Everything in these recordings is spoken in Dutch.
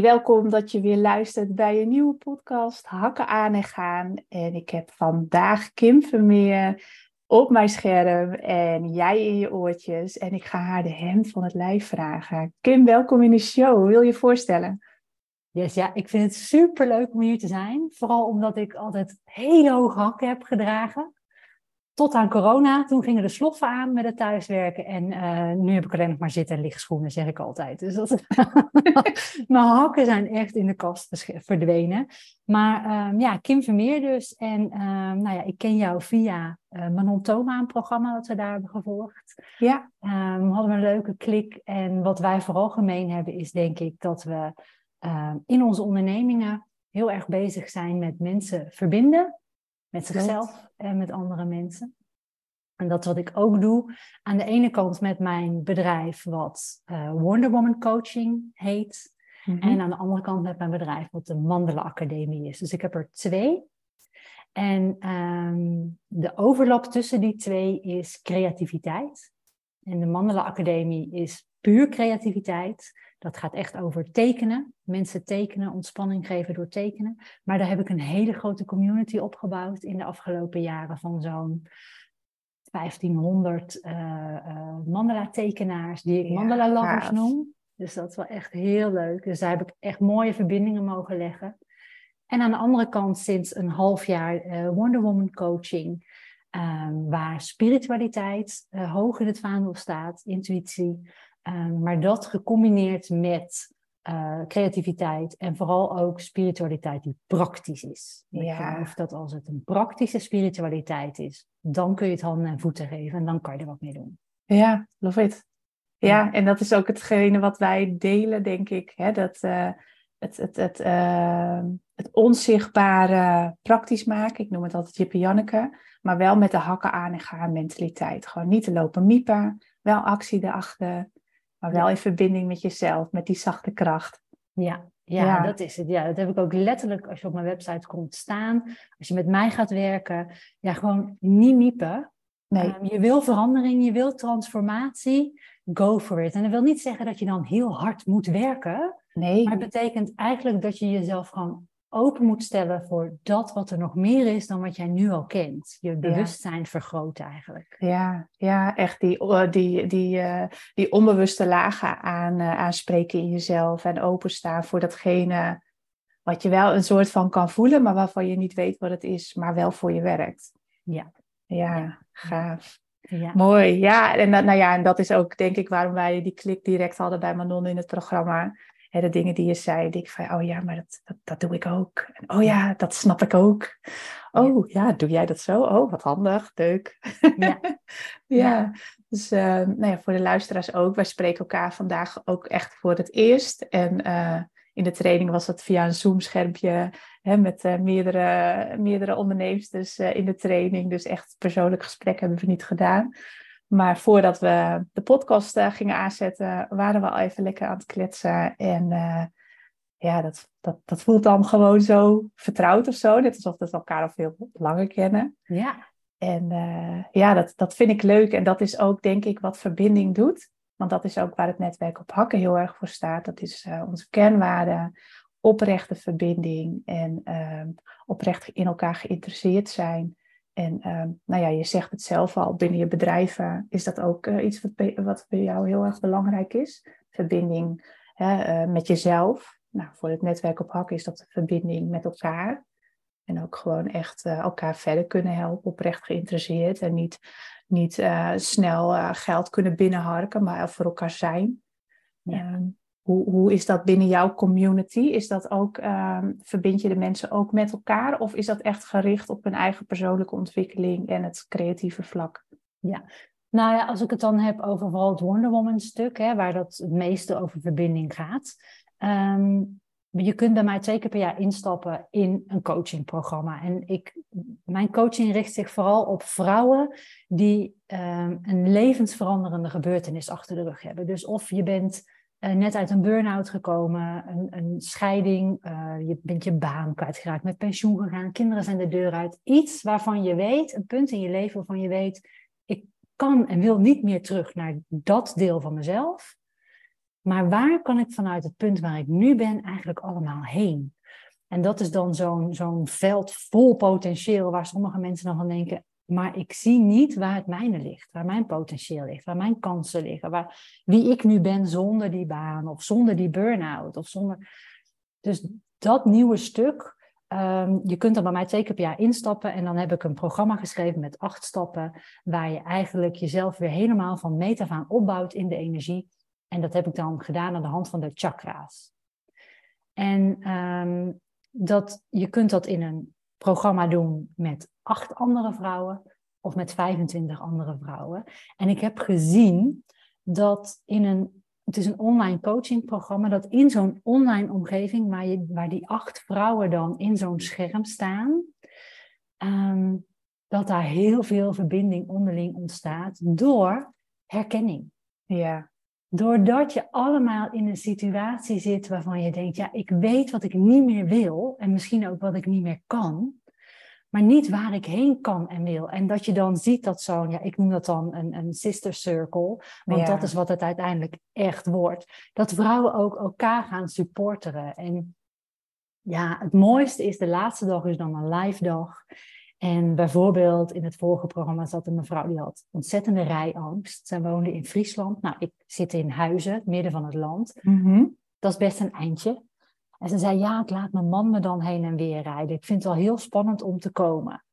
Welkom dat je weer luistert bij een nieuwe podcast Hakken aan en gaan. En ik heb vandaag Kim Vermeer op mijn scherm en jij in je oortjes. En ik ga haar de hemd van het lijf vragen. Kim, welkom in de show. Wil je je voorstellen? Yes, ja, ik vind het super leuk om hier te zijn. Vooral omdat ik altijd hele hoge hakken heb gedragen tot aan corona. Toen gingen de sloffen aan met het thuiswerken. En uh, nu heb ik alleen nog maar zitten en liggschoenen, zeg ik altijd. Dus dat... mijn hakken zijn echt in de kast verdwenen. Maar um, ja, Kim Vermeer dus. En um, nou ja, ik ken jou via uh, Manon Thoma, een programma dat we daar hebben gevolgd. Ja. Um, we hadden een leuke klik. En wat wij vooral gemeen hebben is denk ik dat we in onze ondernemingen heel erg bezig zijn met mensen verbinden met zichzelf en met andere mensen. En dat is wat ik ook doe. Aan de ene kant met mijn bedrijf, wat uh, Wonder Woman Coaching heet. Mhm. En aan de andere kant met mijn bedrijf, wat de Mandela Academie is. Dus ik heb er twee. En ehm, de overlap tussen die twee is creativiteit. En de Mandela Academie is puur creativiteit. Dat gaat echt over tekenen. Mensen tekenen, ontspanning geven door tekenen. Maar daar heb ik een hele grote community opgebouwd in de afgelopen jaren van zo'n 1500 uh, uh, mandala-tekenaars, die ik mandala-lovers noem. Dus dat is wel echt heel leuk. Dus daar heb ik echt mooie verbindingen mogen leggen. En aan de andere kant sinds een half jaar uh, Wonder Woman coaching, um, waar spiritualiteit hoog in het vaandel staat, intuïtie, um, maar dat gecombineerd met uh, creativiteit en vooral ook spiritualiteit die praktisch is. Ja. Geloof dat als het een praktische spiritualiteit is, dan kun je het handen en voeten geven en dan kan je er wat mee doen. Ja, love it. Ja, en dat is ook hetgene wat wij delen, denk ik. Hè? Dat uh, het, het, het, uh, het onzichtbare praktisch maken. Ik noem het altijd Jippe Janneke. Maar wel met de hakken aan en gaan mentaliteit. Gewoon niet te lopen miepen. Wel actie erachter. Maar wel in verbinding met jezelf, met die zachte kracht. Ja, ja, dat is het. Ja, dat heb ik ook letterlijk als je op mijn website komt staan. Als je met mij gaat werken, ja, gewoon niet miepen. Nee. Um, je wil verandering, je wil transformatie, go for it. En dat wil niet zeggen dat je dan heel hard moet werken. Nee. Maar het betekent eigenlijk dat je jezelf gewoon open moet stellen voor dat wat er nog meer is dan wat jij nu al kent. Je bewustzijn ja. vergroten eigenlijk. Ja, ja echt die, eh, die, die, uh, die onbewuste lagen aan, uh, aanspreken in jezelf en openstaan voor datgene wat je wel een soort van kan voelen, maar waarvan je niet weet wat het is, maar wel voor je werkt. Ja, ja, gaaf. Ja. Mooi, ja. En, dat, nou ja, en dat is ook denk ik waarom wij die klik direct hadden bij Manon in het programma de dingen die je zei, denk ik van, oh ja, maar dat, dat, dat, doe ik ook. En, oh ja, dat snap ik ook. Oh ja, doe jij dat zo? Oh, wat handig, leuk. Ja. ja. dus uh, nou ja, voor de luisteraars ook. Wij spreken elkaar vandaag ook echt voor het eerst. En uh, in de training was dat via een Zoom-schermpje met uh, meerdere, meerdere ondernemers dus, in de training. Dus echt persoonlijk gesprek hebben we niet gedaan. Maar voordat we de podcast uh, gingen aanzetten, waren we al even lekker aan het kletsen. En uh, ja, dat, dat, dat voelt dan gewoon zo vertrouwd of zo. Net alsof we elkaar al veel langer kennen. Ja. En uh, ja, dat, dat vind ik leuk. En dat is ook, denk ik, wat verbinding doet. Want dat is ook waar het netwerk op hakken heel erg voor staat. Dat is onze kernwaarde, oprechte verbinding en ehm, oprecht in elkaar geïnteresseerd zijn. En ehm, nou ja, je zegt het zelf al, binnen je bedrijven is dat ook uh, iets wat bij, wat bij jou heel erg belangrijk is. Verbinding hè, uh, met jezelf. Nou, voor het netwerk op hak is dat de verbinding met elkaar. En ook gewoon echt uh, elkaar verder kunnen helpen, oprecht geïnteresseerd. En niet, niet snel geld kunnen binnenharken, maar voor elkaar zijn. Ja. Um, hoe, hoe is dat binnen jouw community? Is dat ook, um, verbind je de mensen ook met elkaar? Of is dat echt gericht op hun eigen persoonlijke ontwikkeling en het creatieve vlak? Ja, nou ja, als ik het dan heb over vooral het Wonder Woman stuk, hè, waar dat het meeste over verbinding gaat. Um, je kunt bij mij twee keer per jaar instappen in een coachingprogramma. En ik, mijn coaching richt zich vooral op vrouwen die um, een levensveranderende gebeurtenis achter de rug hebben. Dus of je bent uh, net uit een burn-out gekomen, een, een scheiding, uh, je bent je baan kwijtgeraakt, met pensioen gegaan, kinderen zijn de deur uit. Iets waarvan je weet, een punt in je leven waarvan je weet, ik kan en wil niet meer terug naar dat deel van mezelf. Maar waar kan ik vanuit het punt waar ik nu ben eigenlijk allemaal heen? En dat is dan zo'n zo'n veld vol potentieel waar sommige mensen dan van denken, maar ik zie niet waar het mijne ligt, waar mijn potentieel ligt, waar mijn kansen liggen, waar, wie ik nu ben zonder die baan of zonder die burn-out of zonder. Dus dat nieuwe stuk, ehm, je kunt er bij mij twee keer per jaar instappen en dan heb ik een programma geschreven met acht stappen, waar je eigenlijk jezelf weer helemaal van meet opbouwt in de energie. En dat heb ik dan gedaan aan de hand van de chakra's. En ehm, dat, je kunt dat in een programma doen met acht andere vrouwen of met 25 andere vrouwen. En ik heb gezien dat in een, het is een online coachingprogramma, dat in zo'n online omgeving waar, je, waar die acht vrouwen dan in zo'n scherm staan, um, dat daar heel veel verbinding onderling ontstaat door herkenning. Ja. Doordat je allemaal in een situatie zit waarvan je denkt, ja, ik weet wat ik niet meer wil en misschien ook wat ik niet meer kan, maar niet waar ik heen kan en wil. En dat je dan ziet dat zo'n, ja, ik noem dat dan een, een sister circle, want dat is wat het uiteindelijk echt wordt. Dat vrouwen ook elkaar gaan supporteren. En ja, het mooiste is, de laatste dag is dan een live dag. En bijvoorbeeld in het vorige programma zat een mevrouw die had ontzettende rijangst. Zij woonde in Friesland. Nou, ik zit in Huizen, midden van het land. Mhm. Dat is best een eindje. En ze zei, ja, ik laat mijn man me dan heen en weer rijden. Ik vind het wel heel spannend om te komen.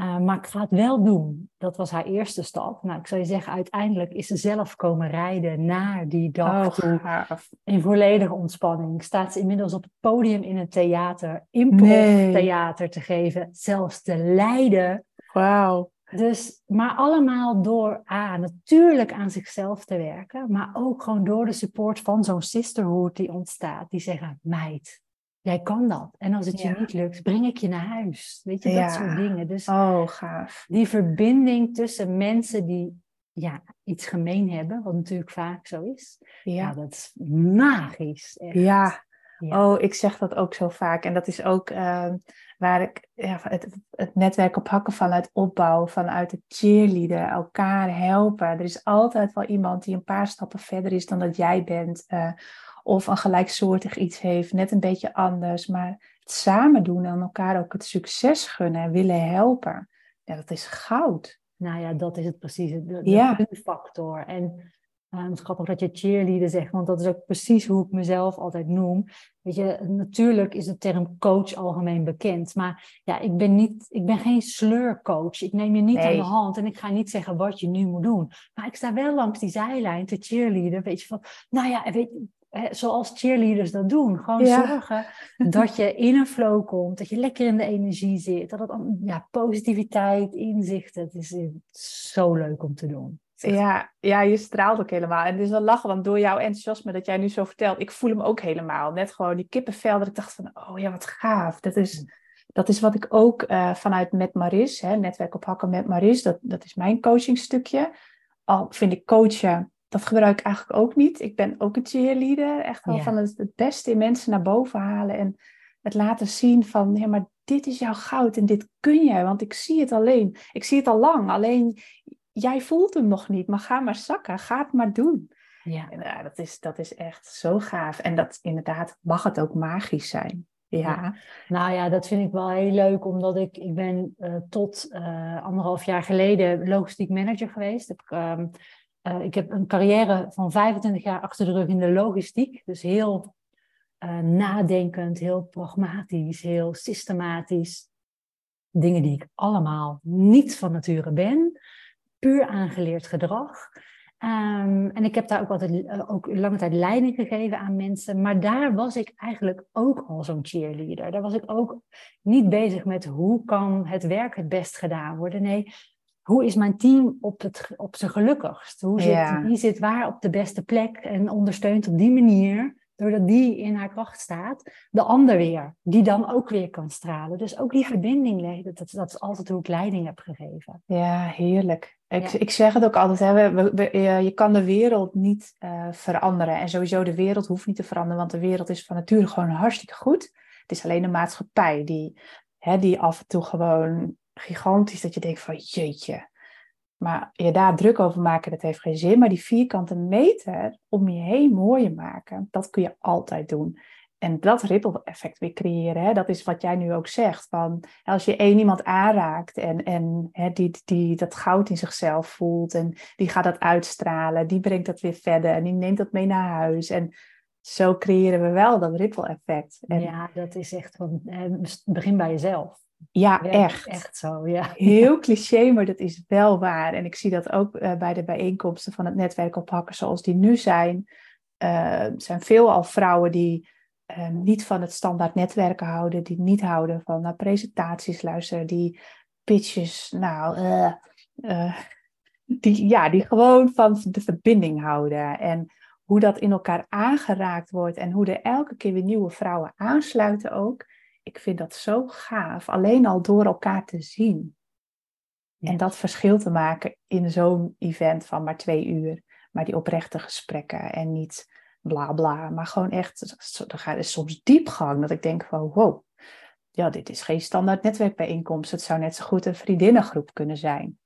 Uh, maar ik ga het wel doen. Dat was haar eerste stap. Nou, ik zou je zeggen, uiteindelijk is ze zelf komen rijden naar die dag oh, toe. Gaaf. In volledige ontspanning. Staat ze inmiddels op het podium in een theater, improv Nee. theater te geven. Zelfs te leiden. Wauw. Dus, maar allemaal door A, natuurlijk aan zichzelf te werken, maar ook gewoon door de support van zo'n sisterhood die ontstaat. Die zeggen, meid, jij kan dat. En als het Ja. je niet lukt, breng ik je naar huis. Weet je, Ja. dat soort dingen. Dus Oh, gaaf. die verbinding tussen mensen die ja, iets gemeen hebben, wat natuurlijk vaak zo is. Ja, dat is magisch. Echt. Ja. Ja. Oh, ik zeg dat ook zo vaak. En dat is ook ehm, waar ik ja, het, het netwerk op hakken vanuit opbouw, vanuit het cheerleaden, elkaar helpen. Er is altijd wel iemand die een paar stappen verder is dan dat jij bent. eh, of een gelijksoortig iets heeft, net een beetje anders. Maar het samen doen en elkaar ook het succes gunnen en willen helpen. Ja, dat is goud. Nou ja, dat is het precies, de, de Ja. gunfactor. En eh, het is grappig dat je cheerleader zegt, want dat is ook precies hoe ik mezelf altijd noem. Weet je, natuurlijk is de term coach algemeen bekend, maar ja, ik ben, niet, ik ben geen sleurcoach. Ik neem je niet aan de hand en ik ga niet zeggen wat je nu moet doen. Maar ik sta wel langs die zijlijn te cheerleader, weet je, van, nou ja, weet zoals cheerleaders dat doen. Gewoon Ja. zorgen dat je in een flow komt, dat je lekker in de energie zit, dat het ja, positiviteit, inzicht, het is eh, zo leuk om te doen. Ja, ja, je straalt ook helemaal. En het is wel lachen, want door jouw enthousiasme dat jij nu zo vertelt, ik voel hem ook helemaal. Net gewoon die kippenvel, dat ik dacht van, oh ja, wat gaaf. Dat is, dat is wat ik ook eh, vanuit Met Maris, hè, netwerk op hakken met Maris, dat, dat is mijn coachingstukje. Al vind ik coachen, dat gebruik ik eigenlijk ook niet. Ik ben ook een cheerleader, echt wel Ja. van het, het beste in mensen naar boven halen en het laten zien van, ja, maar dit is jouw goud en dit kun jij, want ik zie het alleen. Ik zie het al lang, alleen jij voelt hem nog niet, maar ga maar zakken, ga het maar doen. ja. En, ja, dat, is, dat is echt zo gaaf. En dat inderdaad mag het ook magisch zijn. Ja. Nou ja, dat vind ik wel heel leuk, omdat ik, ik ben eh, tot eh, anderhalf jaar geleden logistiek manager geweest. Heb ik, ehm, eh, ik heb een carrière van 25 jaar achter de rug in de logistiek. Dus heel eh, nadenkend, heel pragmatisch, heel systematisch. Dingen die ik allemaal niet van nature ben. Puur aangeleerd gedrag. Ehm, en ik heb daar ook altijd eh, ook lange tijd leiding gegeven aan mensen. Maar daar was ik eigenlijk ook al zo'n cheerleader. Daar was ik ook niet bezig met hoe kan het werk het best gedaan worden. Nee, hoe is mijn team op, het, op zijn gelukkigst? Hoe zit, Ja. Wie zit waar op de beste plek en ondersteunt op die manier, doordat die in haar kracht staat, de ander weer, die dan ook weer kan stralen. Dus ook die verbinding, leggen, dat, dat is altijd hoe ik leiding heb gegeven. ja heerlijk. Ik, Ja. ik zeg het ook altijd, hè, we, we- we- je kan de wereld niet eh, veranderen. En sowieso de wereld hoeft niet te veranderen, want de wereld is van nature gewoon hartstikke goed. Het is alleen de maatschappij die, hè, die af en toe gewoon gigantisch, dat je denkt van jeetje. Maar je daar druk over maken, dat heeft geen zin. Maar die vierkante meter om je heen mooier maken, dat kun je altijd doen. En dat ripple effect weer creëren, hè? dat is wat jij nu ook zegt. Van, als je één iemand aanraakt en, en hè, die, die dat goud in zichzelf voelt en die gaat dat uitstralen, die brengt dat weer verder en die neemt dat mee naar huis. En zo creëren we wel dat ripple effect. En, ja, dat is echt van, begin bij jezelf. Ja, echt. Echt zo, ja. Heel cliché, maar dat is wel waar. En ik zie dat ook uh, bij de bijeenkomsten van het netwerk oppakken zoals die nu zijn. Uh, zijn veel al vrouwen die uh, niet van het standaard netwerken houden, die niet houden van naar presentaties luisteren, die pitches, nou, die, ja, die gewoon van de verbinding houden. En hoe dat in elkaar aangeraakt wordt en hoe er elke keer weer nieuwe vrouwen aansluiten ook ik vind dat zo gaaf. Alleen al door elkaar te zien. En dat verschil te maken in zo'n event van maar twee uur. Maar die oprechte gesprekken en niet bla bla. Maar gewoon echt, er gaat soms diepgang. Dat ik denk van wow, ja, dit is geen standaard netwerkbijeenkomst. Het zou net zo goed een vriendinnengroep kunnen zijn.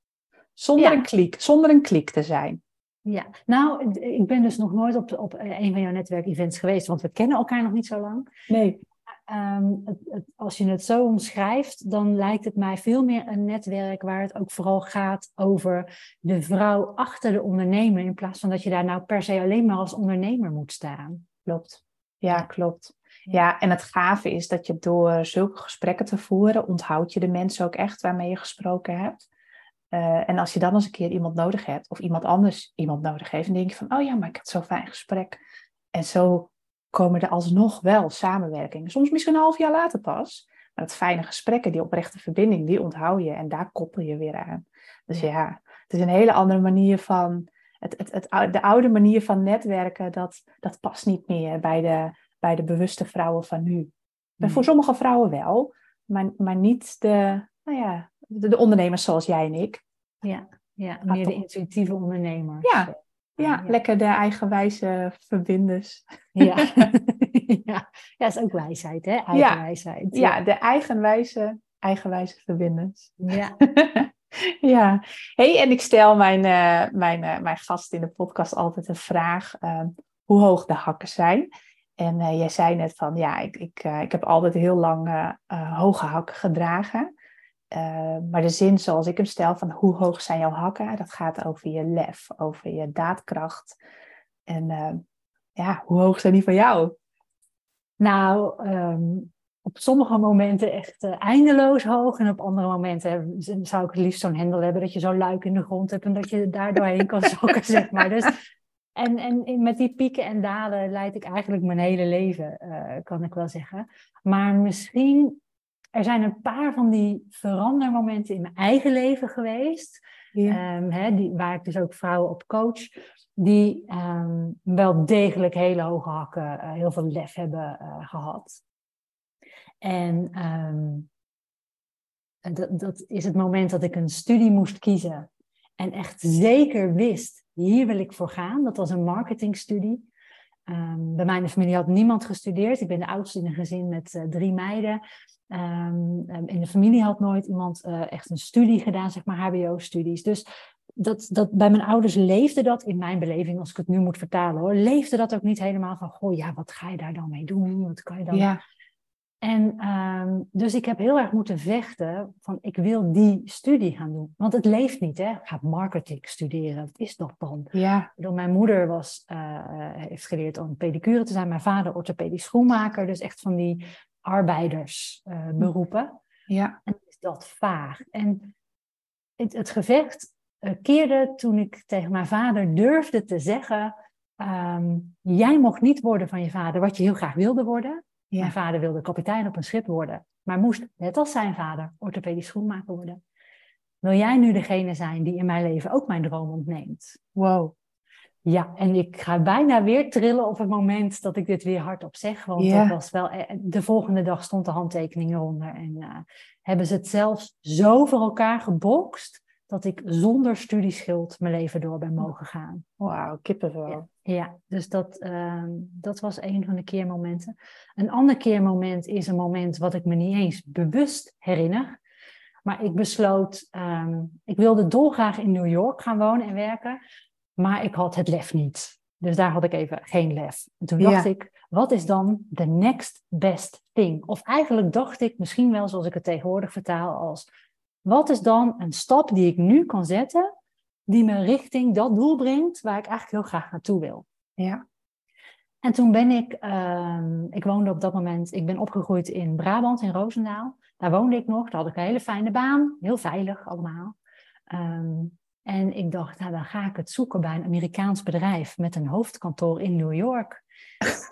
Zonder, een, kliek, zonder een kliek te zijn. Ja, nou, ik ben dus nog nooit op, op een van jouw netwerkevents geweest, want we kennen elkaar nog niet zo lang. Nee. Ehm, het, als je het zo omschrijft, dan lijkt het mij veel meer een netwerk waar het ook vooral gaat over de vrouw achter de ondernemer, in plaats van dat je daar nou per se alleen maar als ondernemer moet staan. Klopt. Ja, klopt. Ja, en het gave is dat je door zulke gesprekken te voeren, onthoud je de mensen ook echt waarmee je gesproken hebt. Uh, en als je dan eens een keer iemand nodig hebt, of iemand anders iemand nodig heeft, dan denk je van, oh ja, maar ik had zo'n fijn gesprek. En zo komen er alsnog wel samenwerkingen. Soms misschien een half jaar later pas. Maar dat fijne gesprekken, die oprechte verbinding, die onthoud je en daar koppel je weer aan. Dus ja, het is een hele andere manier van. Het, het, het, de oude manier van netwerken, dat, dat past niet meer bij de, bij de bewuste vrouwen van nu. Hmm. Voor sommige vrouwen wel, maar, maar niet de, nou ja, de, de ondernemers zoals jij en ik. Ja, ja meer de intuïtieve ondernemers. Ja, ja, lekker de eigenwijze verbinders. Ja. ja. ja, is ook wijsheid, hè? Eigenwijsheid. Ja, ja de eigenwijze, eigenwijze verbinders. Ja. ja. hey, en ik stel mijn, uh, mijn, uh, mijn gast in de podcast altijd een vraag. Uh, hoe hoog de hakken zijn. En jij zei net van, ja, ik, ik, ik heb altijd heel lang hoge hakken gedragen. Uh, maar de zin zoals ik hem stel van hoe hoog zijn jouw hakken, dat gaat over je lef, over je daadkracht. En uh, ja, hoe hoog zijn die van jou? Nou, um, op sommige momenten echt uh, eindeloos hoog. En op andere momenten zou ik het liefst zo'n hendel hebben dat je zo luik in de grond hebt en dat je daar doorheen kan zakken, zeg maar. Dus, en, en met die pieken en dalen leid ik eigenlijk mijn hele leven, kan ik wel zeggen. Maar misschien er zijn een paar van die verandermomenten in mijn eigen leven geweest. Ehm, die, waar ik dus ook vrouwen op coach. Die um, wel degelijk hele hoge hakken, uh, heel veel lef hebben uh, gehad. En um, dat, dat is het moment dat ik een studie moest kiezen. En echt zeker wist, hier wil ik voor gaan. Dat was een marketingstudie. Bij mijn familie had niemand gestudeerd. Ik ben de oudste in een gezin met uh, drie meiden. Um, in de familie had nooit iemand uh, echt een studie gedaan, zeg maar HBO-studies. Dus dat, dat, bij mijn ouders leefde dat, in mijn beleving, als ik het nu moet vertalen hoor, leefde dat ook niet helemaal van, goh, ja, wat ga je daar dan mee doen? Wat kan je dan... Ja. En um, dus ik heb heel erg moeten vechten van, ik wil die studie gaan doen. Want het leeft niet, hè. Ik ga marketing studeren, wat is dat dan? Ja. Mijn moeder was, uh, heeft geleerd om pedicure te zijn. Mijn vader orthopedisch schoenmaker. Dus echt van die arbeidersberoepen. Uh, ja. En is dat vaag. En het, het gevecht uh, keerde toen ik tegen mijn vader durfde te zeggen: um, Jij mocht niet worden van je vader wat je heel graag wilde worden. Ja. Mijn vader wilde kapitein op een schip worden, maar moest, net als zijn vader, orthopedisch schoenmaker worden. Wil jij nu degene zijn die in mijn leven ook mijn droom ontneemt? Wow. Ja, en ik ga bijna weer trillen op het moment dat ik dit weer hardop zeg. Want dat was wel, eh, de volgende dag stond de handtekening eronder. En uh, hebben ze het zelfs zo voor elkaar gebokst dat ik zonder studieschuld mijn leven door ben mogen gaan. Wauw, kippenvel. Ja, ja dus dat, uh, dat was een van de keermomenten. Een ander keermoment is een moment wat ik me niet eens bewust herinner. Maar ik besloot, ehm, ik wilde dolgraag in New York gaan wonen en werken, maar ik had het lef niet. Dus daar had ik even geen lef. En toen dacht ik, wat is dan de next best thing? Of eigenlijk dacht ik misschien wel, zoals ik het tegenwoordig vertaal, als wat is dan een stap die ik nu kan zetten, die me richting dat doel brengt waar ik eigenlijk heel graag naartoe wil? Ja. En toen ben ik, ehm, ik woonde op dat moment, ik ben opgegroeid in Brabant, in Roosendaal. Daar woonde ik nog, daar had ik een hele fijne baan, heel veilig allemaal. Ehm, en ik dacht, nou dan ga ik het zoeken bij een Amerikaans bedrijf met een hoofdkantoor in New York.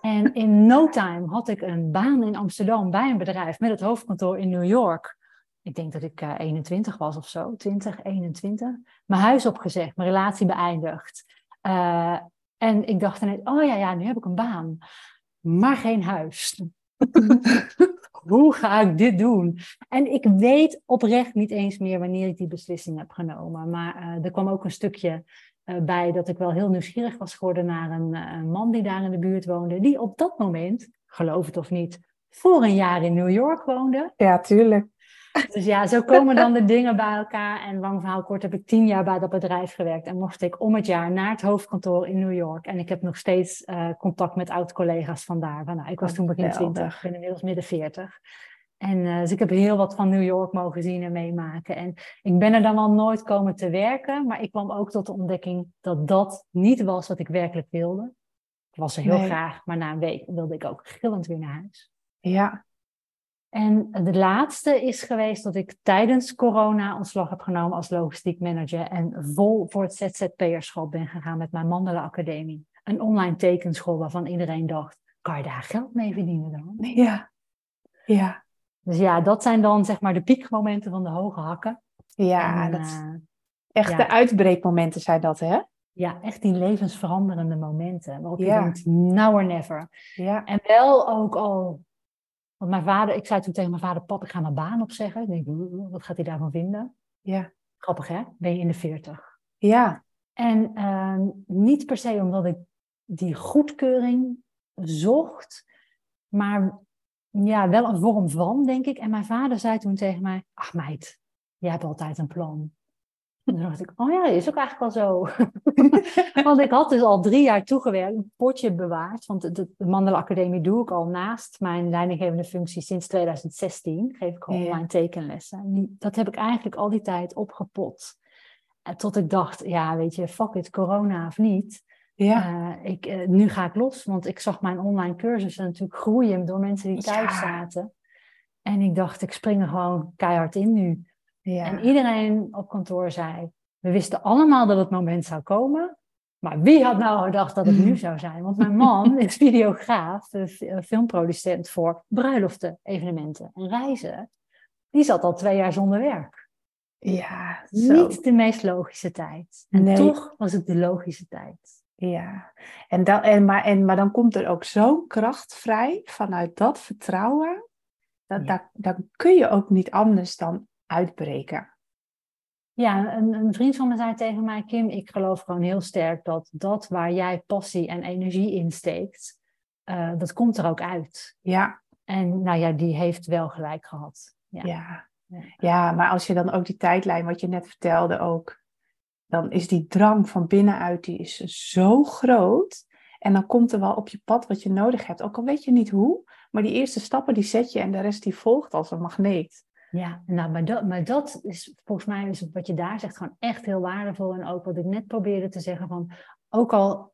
En in no time had ik een baan in Amsterdam bij een bedrijf met het hoofdkantoor in New York. Ik denk dat ik uh, eh, 21 was of zo, 20, 21. Mijn huis opgezegd, mijn relatie beëindigd. Uh, en ik dacht ineens, oh ja, ja, nu heb ik een baan, maar geen huis. Hoe ga ik dit doen? En ik weet oprecht niet eens meer wanneer ik die beslissing heb genomen. Maar uh, er kwam ook een stukje bij dat ik wel heel nieuwsgierig was geworden naar een, een, man die daar in de buurt woonde, die op dat moment, geloof het of niet, voor een jaar in New York woonde. Ja, tuurlijk. Dus ja, zo komen dan de dingen bij elkaar. En lang verhaal kort heb ik tien jaar bij dat bedrijf gewerkt. En mocht ik om het jaar naar het hoofdkantoor in New York. En ik heb nog steeds uh, contact met oud-collega's vandaar. Nou, ik was toen begin 20, ik ben inmiddels midden 40. En uh, dus ik heb heel wat van New York mogen zien en meemaken. En ik ben er dan wel nooit komen te werken. Maar ik kwam ook tot de ontdekking dat dat niet was wat ik werkelijk wilde. Ik was er heel nee. graag, maar na een week wilde ik ook gillend weer naar huis. Ja, en de laatste is geweest dat ik tijdens corona ontslag heb genomen als logistiek manager en vol voor het ZZP'erschap ben gegaan met mijn Mandela Academie. Een online tekenschool waarvan iedereen dacht, kan je daar geld mee verdienen dan? Ja, ja. Dus ja, dat zijn dan zeg maar de piekmomenten van de hoge hakken. Ja, en, dat, uh, echt ja. de uitbreekmomenten zijn dat, hè? Ja, echt die levensveranderende momenten. Waarop ja. je denkt, now or never. Ja. En wel ook al want mijn vader, ik zei toen tegen mijn vader, pap, ik ga mijn baan opzeggen. Ik denk, wat gaat hij daarvan vinden? Ja. Grappig hè, ben je in de veertig. Ja. En uh, niet per se omdat ik die goedkeuring zocht, maar ja, wel een vorm van, denk ik. En mijn vader zei toen tegen mij, ach meid, jij hebt altijd een plan. En toen dacht ik, oh ja, dat is ook eigenlijk wel zo. want ik had dus al drie jaar toegewerkt, een potje bewaard. Want de, de Mandela Academie doe ik al naast mijn leidinggevende functie sinds 2016. Geef ik al ja. online tekenlessen. Dat heb ik eigenlijk al die tijd opgepot. En tot ik dacht, ja, weet je, fuck it, corona of niet. Ja. Uh, ik, uh, nu ga ik los, want ik zag mijn online cursussen natuurlijk groeien door mensen die thuis ja. zaten. En ik dacht, ik spring er gewoon keihard in nu. Ja. En iedereen op kantoor zei, we wisten allemaal dat het moment zou komen. Maar wie had nou gedacht dat het nu zou zijn? Want mijn man is videograaf, filmproducent voor bruiloften, evenementen en reizen. Die zat al twee jaar zonder werk. Ja, zo. Niet de meest logische tijd. En nee. toch was het de logische tijd. Ja, en dan, en, maar, en, maar dan komt er ook zo'n kracht vrij vanuit dat vertrouwen. Dat, ja. daar, dan kun je ook niet anders dan uitbreken. Ja, een, een, vriend van me zei tegen mij, Kim, ik geloof gewoon heel sterk dat dat waar jij passie en energie in steekt, uh, dat komt er ook uit. Ja. En nou ja, die heeft wel gelijk gehad. Ja. ja. Ja. ja, maar als je dan ook die tijdlijn, wat je net vertelde ook, dan is die drang van binnenuit, die is zo groot. En dan komt er wel op je pad wat je nodig hebt. Ook al weet je niet hoe, maar die eerste stappen die zet je en de rest die volgt als een magneet. Ja, nou, maar dat, maar dat is volgens mij is wat je daar zegt gewoon echt heel waardevol. En ook wat ik net probeerde te zeggen van, ook al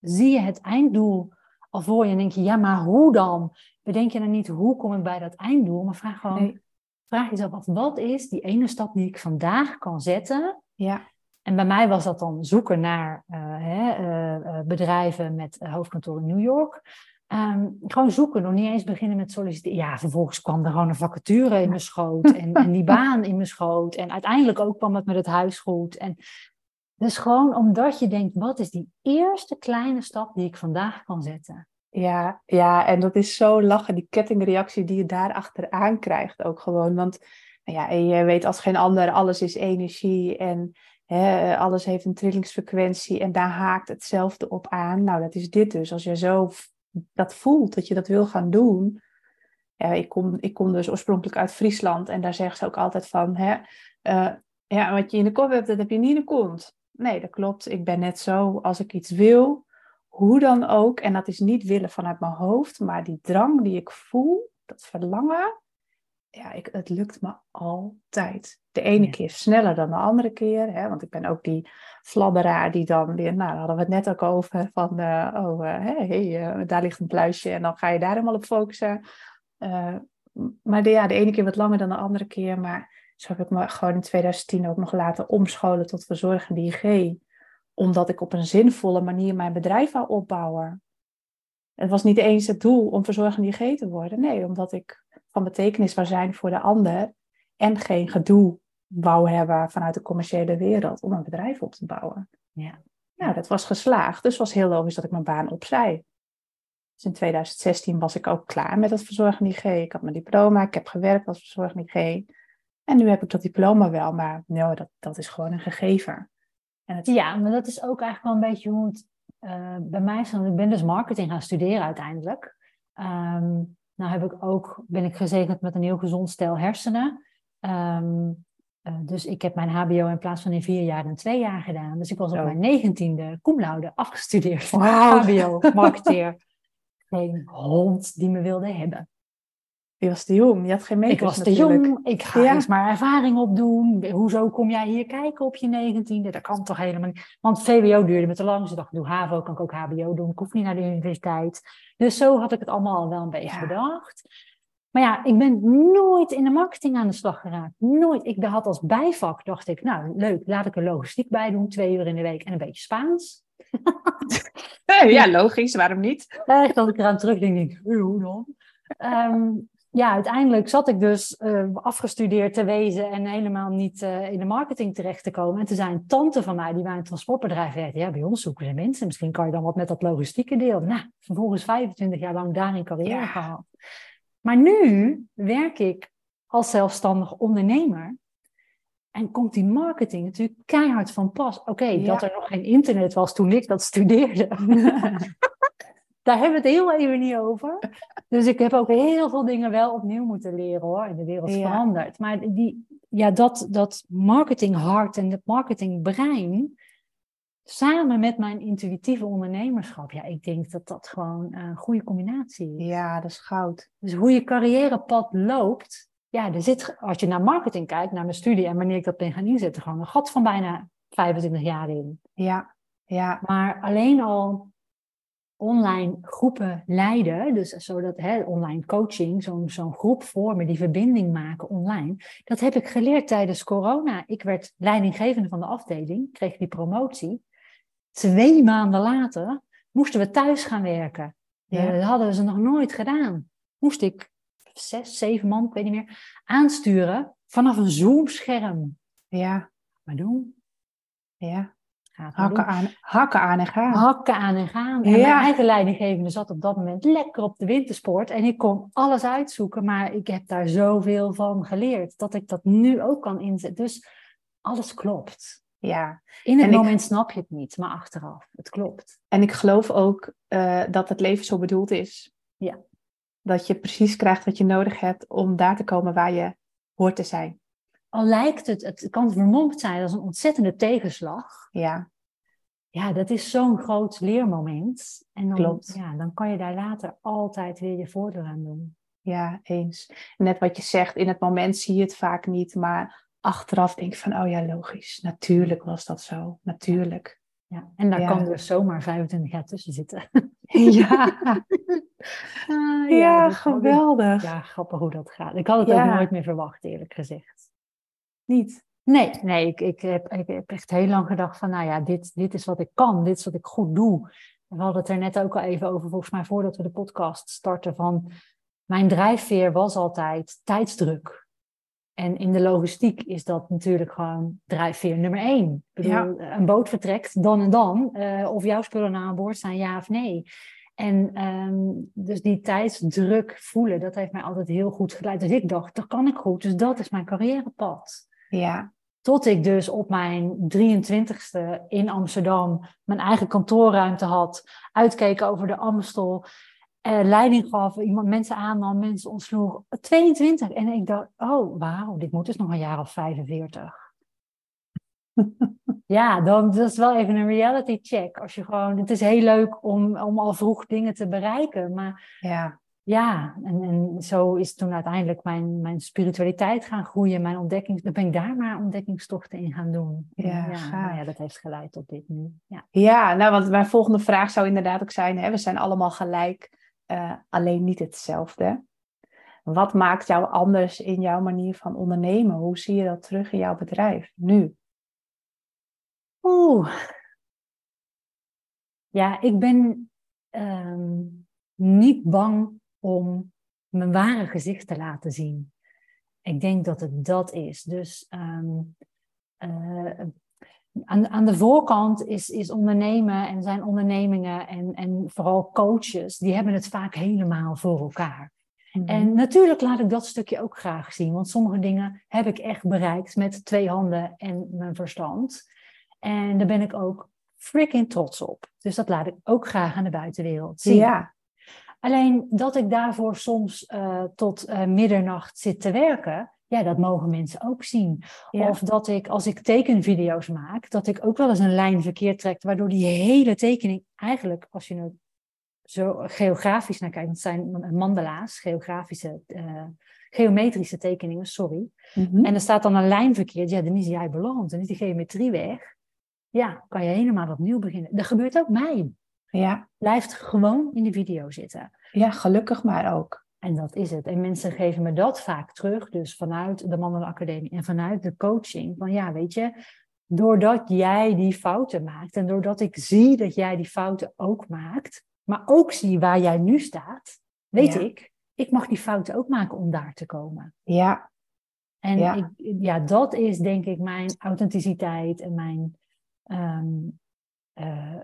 zie je het einddoel al voor je en denk je, ja, maar hoe dan? Bedenk je dan niet, hoe kom ik bij dat einddoel? Maar vraag gewoon, nee. vraag jezelf af, wat is die ene stap die ik vandaag kan zetten? Ja. En bij mij was dat dan zoeken naar uh, hè, uh, bedrijven met hoofdkantoor in New York. Um, gewoon zoeken, nog niet eens beginnen met solliciteren. Ja, vervolgens kwam er gewoon een vacature in mijn schoot en, en die baan in mijn schoot. En uiteindelijk ook kwam het met het huis goed. En dus gewoon omdat je denkt, wat is die eerste kleine stap die ik vandaag kan zetten? Ja, ja, en dat is zo lachen, die kettingreactie die je daar achteraan krijgt ook gewoon. Want nou ja, je weet als geen ander, alles is energie en hè, alles heeft een trillingsfrequentie en daar haakt hetzelfde op aan. Nou, dat is dit dus. Als je zo dat voelt, dat je dat wil gaan doen. ik, kom, ik kom dus oorspronkelijk uit Friesland en daar zeggen ze ook altijd van, hè, uh, ja, wat je in de kop hebt, dat heb je niet in de kont. Nee, dat klopt. Ik ben net zo als ik iets wil, hoe dan ook. En dat is niet willen vanuit mijn hoofd, maar die drang die ik voel, dat verlangen, ja, ik, het lukt me altijd. De ene keer sneller dan de andere keer. Hè, want ik ben ook die fladderaar die dan weer, nou, daar hadden we het net ook over, van, uh, oh, uh, hey, uh, daar ligt een pluisje en dan ga je daar helemaal op focussen. maar de, ja, de ene keer wat langer dan de andere keer. Maar zo heb ik me gewoon in 2010 ook nog laten omscholen tot verzorgende IG. Omdat ik op een zinvolle manier mijn bedrijf wou opbouwen. Het was niet eens het doel om verzorgende IG te worden. Nee, omdat ik van betekenis wou zijn voor de ander. En geen gedoe wou hebben vanuit de commerciële wereld om een bedrijf op te bouwen. Ja. Nou, dat was geslaagd. Dus was heel logisch dat ik mijn baan opzij. Dus in 2016 was ik ook klaar met het verzorgende IG. Ik had mijn diploma, ik heb gewerkt als verzorgende IG. En nu heb ik dat diploma wel, maar nou, dat, dat is gewoon een gegeven. En het... Ja, maar dat is ook eigenlijk wel een beetje hoe het uh, bij mij is. Ik ben dus marketing gaan studeren uiteindelijk. Um, nou heb ik ook, ben ik gezegend met een heel gezond stel hersenen. Um, uh, dus ik heb mijn HBO in plaats van in vier jaar in twee jaar gedaan. Dus ik was op mijn negentiende cum laude afgestudeerd. Wow. HBO, marketeer. Geen hond die me wilde hebben. Je was te jong, je had geen makers Ik was te jong, ik ga ja. eens maar ervaring opdoen. Hoezo kom jij hier kijken op je negentiende? Dat kan toch helemaal niet. Want VWO duurde me te lang, ik dacht, doe HAVO, kan ik ook HBO doen. Ik hoef niet naar de universiteit. Dus zo had ik het allemaal al wel een beetje ja. bedacht. Maar ja, ik ben nooit in de marketing aan de slag geraakt. Nooit. Ik had als bijvak, dacht ik, nou leuk, laat ik er logistiek bij doen. Twee uur in de week en een beetje Spaans. ja, logisch, waarom niet? Echt, als ik eraan terugdenk, denk ik, hoe dan? Um, ja, uiteindelijk zat ik dus uh, afgestudeerd te wezen en helemaal niet uh, in de marketing terecht te komen. En toen zei een tante van mij, die bij een transportbedrijf werkte, ja, bij ons zoeken ze mensen. Misschien kan je dan wat met dat logistieke deel. Nou, vervolgens 25 jaar lang daarin carrière ja. gehad. Maar nu werk ik als zelfstandig ondernemer. En komt die marketing natuurlijk keihard van pas. Oké, okay, ja. dat er nog geen internet was toen ik dat studeerde. Daar hebben we het heel even niet over. Dus ik heb ook heel veel dingen wel opnieuw moeten leren hoor. En de wereld is ja. veranderd. Maar die, ja, dat, dat marketinghart en het marketingbrein. Samen met mijn intuïtieve ondernemerschap. Ja, ik denk dat dat gewoon een goede combinatie is. Ja, dat is goud. Dus hoe je carrièrepad loopt. Ja, er zit, als je naar marketing kijkt, naar mijn studie en wanneer ik dat ben gaan inzetten, gewoon een gat van bijna 25 jaar in. Ja, ja. Maar alleen al online groepen leiden, dus zodat hè, online coaching, zo'n zo'n groep vormen, die verbinding maken online, dat heb ik geleerd tijdens corona. Ik werd leidinggevende van de afdeling, kreeg die promotie. Twee maanden later moesten we thuis gaan werken. Ja. Dat hadden ze nog nooit gedaan. Moest ik zes, zeven man, ik weet niet meer, aansturen vanaf een Zoom-scherm. Ja. Maar doen. Ja. Hakken aan, hakken aan en gaan. Hakken aan en gaan. En ja. mijn eigen leidinggevende zat op dat moment lekker op de wintersport. En ik kon alles uitzoeken, maar ik heb daar zoveel van geleerd. Dat ik dat nu ook kan inzetten. Dus alles klopt. Ja. In het en moment ik, snap je het niet, maar achteraf. Het klopt. En ik geloof ook uh, dat het leven zo bedoeld is. Ja. Dat je precies krijgt wat je nodig hebt om daar te komen waar je hoort te zijn al lijkt het, het kan vermomd zijn als een ontzettende tegenslag. Ja. Ja, dat is zo'n groot leermoment. En dan, Klopt. Ja, dan kan je daar later altijd weer je voordeel aan doen. Ja, eens. Net wat je zegt, in het moment zie je het vaak niet, maar achteraf denk ik van, oh ja, logisch. Natuurlijk was dat zo. Natuurlijk. Ja, en daar ja. kan dus zomaar 25 jaar tussen zitten. ja. Uh, ja, ja geweldig. Ja, grappig hoe dat gaat. Ik had het ook nooit meer verwacht, eerlijk gezegd. Niet? Nee, nee ik, ik, heb, ik heb echt heel lang gedacht van, nou ja, dit, dit is wat ik kan, dit is wat ik goed doe. We hadden het er net ook al even over, volgens mij voordat we de podcast starten, van mijn drijfveer was altijd tijdsdruk. En in de logistiek is dat natuurlijk gewoon drijfveer nummer één. Ik bedoel, ja. een boot vertrekt dan en dan, uh, of jouw spullen aan boord zijn, ja of nee. En um, dus die tijdsdruk voelen, dat heeft mij altijd heel goed geleid. Dus ik dacht, dat kan ik goed, dus dat is mijn carrièrepad. Ja. Tot ik dus op mijn 23ste in Amsterdam mijn eigen kantoorruimte had, uitkeek over de Amstel uh, leiding gaf, iemand mensen aannam, mensen ontsloeg. 22. En ik dacht, oh wauw, dit moet dus nog een jaar of 45. ja, dan dat is wel even een reality check. Als je gewoon, het is heel leuk om, om al vroeg dingen te bereiken. Maar ja, ja en, en zo is toen uiteindelijk mijn, mijn spiritualiteit gaan groeien. Mijn ontdekkings, dan ben ik daar maar ontdekkingstochten in gaan doen. Ja, ja, nou ja, dat heeft geleid tot dit nu. Ja. ja, nou, want mijn volgende vraag zou inderdaad ook zijn: hè, we zijn allemaal gelijk, uh, alleen niet hetzelfde. Wat maakt jou anders in jouw manier van ondernemen? Hoe zie je dat terug in jouw bedrijf nu? Oeh. Ja, ik ben um, niet bang om mijn ware gezicht te laten zien. Ik denk dat het dat is. Dus um, uh, aan, aan de voorkant is, is ondernemen en zijn ondernemingen en, en vooral coaches, die hebben het vaak helemaal voor elkaar. Mm -hmm. En natuurlijk laat ik dat stukje ook graag zien, want sommige dingen heb ik echt bereikt met twee handen en mijn verstand. En daar ben ik ook freaking trots op. Dus dat laat ik ook graag aan de buitenwereld zien. Ja. Alleen dat ik daarvoor soms uh, tot uh, middernacht zit te werken, ja, dat mogen mensen ook zien. Ja. Of dat ik, als ik tekenvideo's maak, dat ik ook wel eens een lijn verkeerd trek, waardoor die hele tekening eigenlijk, als je er zo geografisch naar kijkt, het zijn mandala's, geografische, uh, geometrische tekeningen, sorry. Mm -hmm. En er staat dan een lijn verkeerd, ja, dan is jij beland, dan is die geometrie weg ja, kan je helemaal opnieuw beginnen. Dat gebeurt ook mij. Ja. Blijft gewoon in de video zitten. Ja, gelukkig maar ook. En dat is het. En mensen geven me dat vaak terug, dus vanuit de Academie en vanuit de coaching. Van ja, weet je, doordat jij die fouten maakt en doordat ik zie dat jij die fouten ook maakt, maar ook zie waar jij nu staat, weet ja. ik, ik mag die fouten ook maken om daar te komen. Ja. En ja. Ik, ja, dat is denk ik mijn authenticiteit en mijn Um, uh,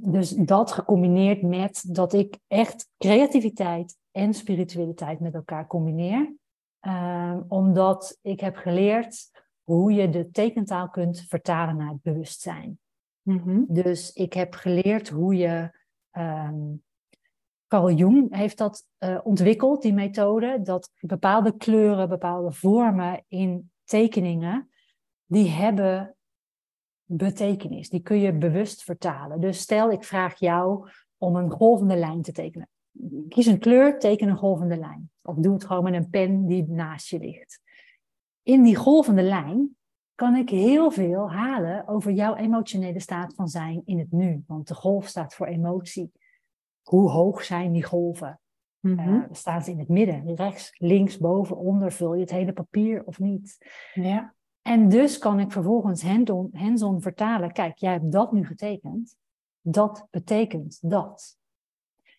dus dat gecombineerd met dat ik echt creativiteit en spiritualiteit met elkaar combineer. Um, omdat ik heb geleerd hoe je de tekentaal kunt vertalen naar het bewustzijn. Mm -hmm. Dus ik heb geleerd hoe je. Um, Carl Jung heeft dat uh, ontwikkeld, die methode, dat bepaalde kleuren, bepaalde vormen in tekeningen, die hebben betekenis. Die kun je bewust vertalen. Dus stel, ik vraag jou om een golvende lijn te tekenen. Kies een kleur, teken een golvende lijn. Of doe het gewoon met een pen die naast je ligt. In die golvende lijn kan ik heel veel halen over jouw emotionele staat van zijn in het nu. Want de golf staat voor emotie. Hoe hoog zijn die golven? Mm -hmm. uh, staan ze in het midden? Rechts, links, boven, onder? Vul je het hele papier of niet? Ja. En dus kan ik vervolgens hands vertalen. Kijk, jij hebt dat nu getekend. Dat betekent dat.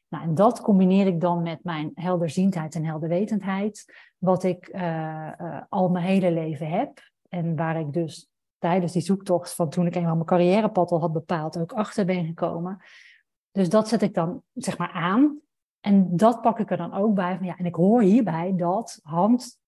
Nou, en dat combineer ik dan met mijn helderziendheid en helderwetendheid. Wat ik uh, uh, al mijn hele leven heb. En waar ik dus tijdens die zoektocht van toen ik eenmaal mijn carrièrepad al had bepaald, ook achter ben gekomen. Dus dat zet ik dan zeg maar aan. En dat pak ik er dan ook bij van ja, en ik hoor hierbij dat hand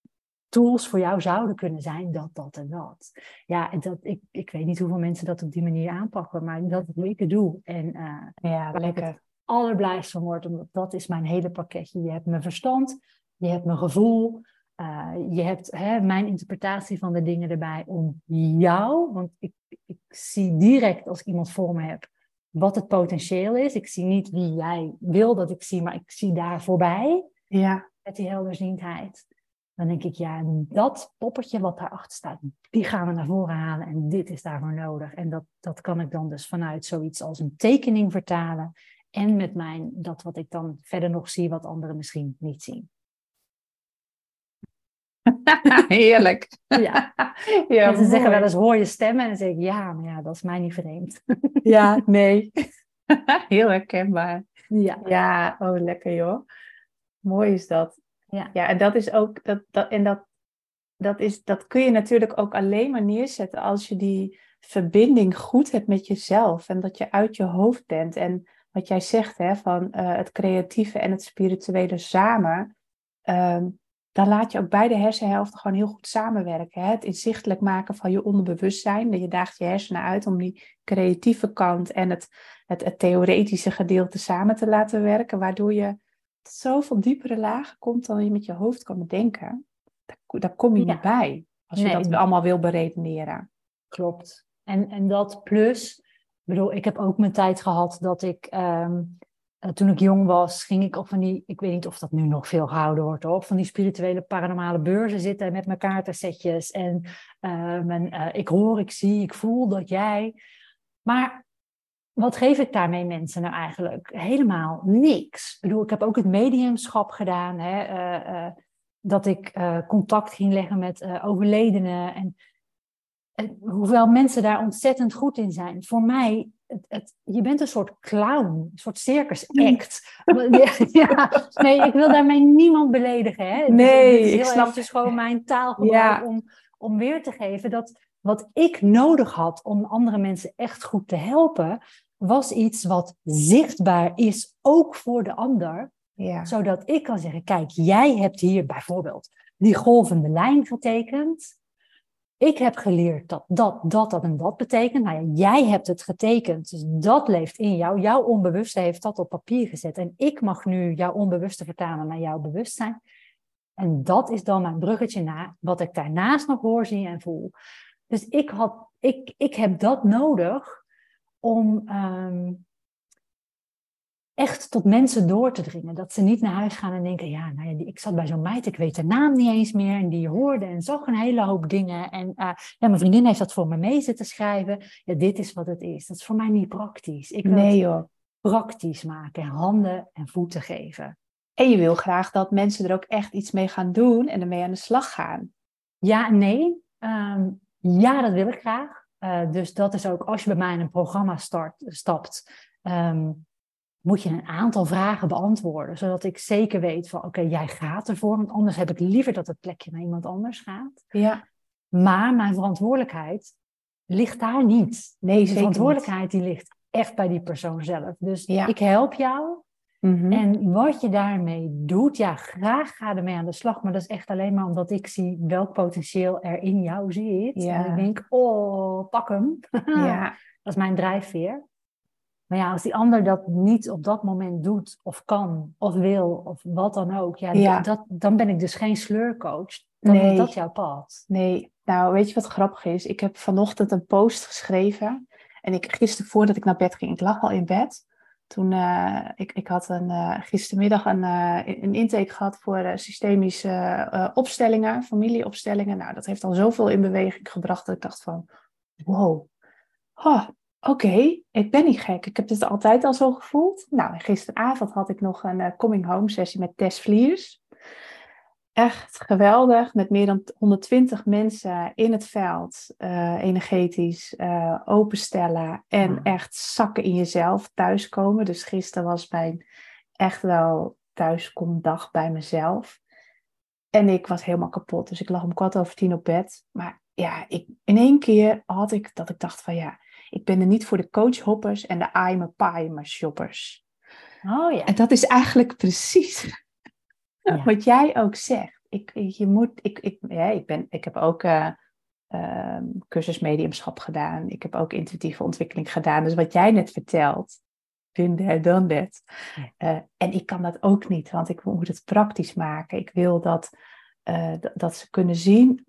tools voor jou zouden kunnen zijn dat, dat en dat. Ja, en dat, ik, ik weet niet hoeveel mensen dat op die manier aanpakken, maar dat is hoe ik het doe. En uh, ja, lekker. Ik allerblijst van word, omdat dat is mijn hele pakketje. Je hebt mijn verstand, je hebt mijn gevoel, uh, je hebt hè, mijn interpretatie van de dingen erbij om jou, want ik, ik zie direct als ik iemand voor me heb wat het potentieel is. Ik zie niet wie jij wil dat ik zie, maar ik zie daar voorbij. Ja. Met die helderziendheid. Dan denk ik, ja, dat poppetje wat daarachter staat, die gaan we naar voren halen en dit is daarvoor nodig. En dat, dat kan ik dan dus vanuit zoiets als een tekening vertalen. En met mijn, dat wat ik dan verder nog zie, wat anderen misschien niet zien. Heerlijk. Ja. ja Mensen zeggen wel eens, hoor je stemmen? En dan zeg ik, ja, maar ja, dat is mij niet vreemd. ja, nee. Heel herkenbaar. Ja. Ja, oh lekker joh. Mooi is dat. Ja. ja, en dat is ook, dat, dat, en dat, dat, is, dat kun je natuurlijk ook alleen maar neerzetten als je die verbinding goed hebt met jezelf en dat je uit je hoofd bent. En wat jij zegt, hè, van uh, het creatieve en het spirituele samen. Um, dan laat je ook beide hersenhelften gewoon heel goed samenwerken. Hè? Het inzichtelijk maken van je onderbewustzijn. Dat je daagt je hersenen uit om die creatieve kant en het, het, het theoretische gedeelte samen te laten werken. Waardoor je zoveel diepere lagen komt dan je met je hoofd kan bedenken. Daar, daar kom je niet bij. Als je dat allemaal wil beredeneren. Klopt. En, en dat plus, ik bedoel, ik heb ook mijn tijd gehad dat ik ehm, eh, toen ik jong was, ging ik op van die, ik weet niet of dat nu nog veel gehouden wordt hoor, van die spirituele paranormale beurzen zitten met mijn kaartensetjes. En uh, ik hoor, ik zie, ik voel dat jij. Maar wat geef ik daarmee mensen nou eigenlijk? Helemaal niks. Ik bedoel, ik heb ook het mediumschap gedaan, hè, dat ik contact ging leggen met overledenen. En hoewel mensen daar ontzettend goed in zijn, voor mij het, het, je bent een soort clown, een soort circus act. ja, nee, ik wil daarmee niemand beledigen. Hè? Nee, is, ik snap het. gewoon mijn taal ja. om, om weer te geven dat wat ik nodig had om andere mensen echt goed te helpen, was iets wat zichtbaar is, ook voor de ander. Ja. Zodat ik kan zeggen, kijk, jij hebt hier bijvoorbeeld die golvende lijn getekend ik heb geleerd dat dat, dat, dat en dat betekent. Nou ja, jij hebt het getekend, dus dat leeft in jou. Jouw onbewuste heeft dat op papier gezet. En ik mag nu jouw onbewuste vertalen naar jouw bewustzijn. En dat is dan mijn bruggetje naar wat ik daarnaast nog hoor, zie en voel. Dus ik, had, ik, ik heb dat nodig om ehm, echt tot mensen door te dringen. Dat ze niet naar huis gaan en denken, ja, nou ja, ik zat bij zo'n meid, ik weet de naam niet eens meer. En die hoorde en zag een hele hoop dingen. En uh, ja, mijn vriendin heeft dat voor me mee zitten schrijven. Ja, dit is wat het is. Dat is voor mij niet praktisch. Ik wil nee, joh. praktisch maken, handen en voeten geven. En je wil graag dat mensen er ook echt iets mee gaan doen en ermee aan de slag gaan. Ja nee. Ehm, ja, dat wil ik graag. Uh, dus dat is ook als je bij mij in een programma start, stapt. Um, moet je een aantal vragen beantwoorden, zodat ik zeker weet van oké, jij gaat ervoor, want anders heb ik liever dat het plekje naar iemand anders gaat. Ja. Maar mijn verantwoordelijkheid ligt daar niet. Nee, de verantwoordelijkheid die ligt echt bij die persoon zelf. Dus ik help jou. Mhm. En wat je daarmee doet, ja, graag ga ermee aan de slag. Maar dat is echt alleen maar omdat ik zie welk potentieel er in jou zit. Ja. En ik denk, oh, pak hem. Ja. dat is mijn drijfveer. Maar ja, als die ander dat niet op dat moment doet, of kan, of wil, of wat dan ook, ja, Dat, dan ben ik dus geen sleurcoach. Dan nee. is dat jouw pad. Nee, nou weet je wat grappig is? Ik heb vanochtend een post geschreven. En ik, gisteren voordat ik naar bed ging, ik lag al in bed. Toen, uh, ik, ik had een, uh, gistermiddag een, uh, een intake gehad voor systemische opstellingen, familieopstellingen. Nou, dat heeft al zoveel in beweging gebracht dat ik dacht van, wow, oké, ik ben niet gek. Ik heb dit altijd al zo gevoeld. Nou, gisteravond had ik nog een coming home sessie met Tess Vliers. Echt geweldig, met meer dan 120 mensen in het veld, uh, energetisch uh, openstellen en echt zakken in jezelf thuiskomen. Dus gisteren was mijn echt wel thuiskomdag bij mezelf. En ik was helemaal kapot, dus ik lag om kwart over tien op bed. Maar ja, ik, in één keer had ik dat ik dacht van ja, ik ben er niet voor de coachhoppers en de I'm a shoppers. Oh ja. En dat is eigenlijk precies wat jij ook zegt. Ik, je moet, ik, ik, ja, ik, ben, ik heb ook uh, uh, cursus mediumschap gedaan. Ik heb ook intuïtieve ontwikkeling gedaan. Dus wat jij net vertelt, been there, done that. Uh, en ik kan dat ook niet, want ik moet het praktisch maken. Ik wil dat, uh, dat ze kunnen zien,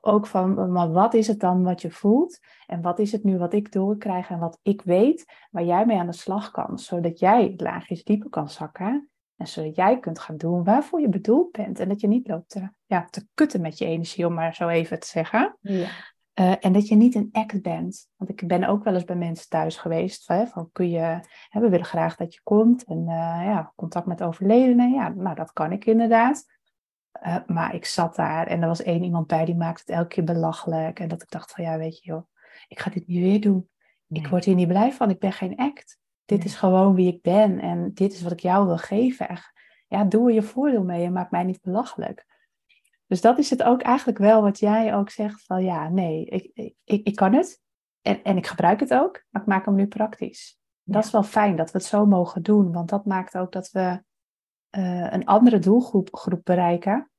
ook van, maar wat is het dan wat je voelt? En wat is het nu wat ik doorkrijg en wat ik weet, waar jij mee aan de slag kan, zodat jij laagjes dieper kan zakken. En zodat jij kunt gaan doen waarvoor je bedoeld bent. En dat je niet loopt te, ja, te kutten met je energie, om maar zo even te zeggen. Ja. Uh, en dat je niet een act bent. Want ik ben ook wel eens bij mensen thuis geweest. Van, van kun je, hè, we willen graag dat je komt. En uh, ja, contact met overledenen. Ja, nou dat kan ik inderdaad. Uh, maar ik zat daar en er was één iemand bij die maakte het elke keer belachelijk. En dat ik dacht van ja, weet je joh, ik ga dit niet weer doen. Ik word hier niet blij van, ik ben geen act. Dit is gewoon wie ik ben en dit is wat ik jou wil geven. Ja, doe er je voordeel mee en maak mij niet belachelijk. Dus dat is het ook eigenlijk wel wat jij ook zegt van ja, nee, ik, ik, ik kan het en, en ik gebruik het ook, maar ik maak hem nu praktisch. Dat is wel fijn dat we het zo mogen doen, want dat maakt ook dat we uh, een andere doelgroep groep bereiken.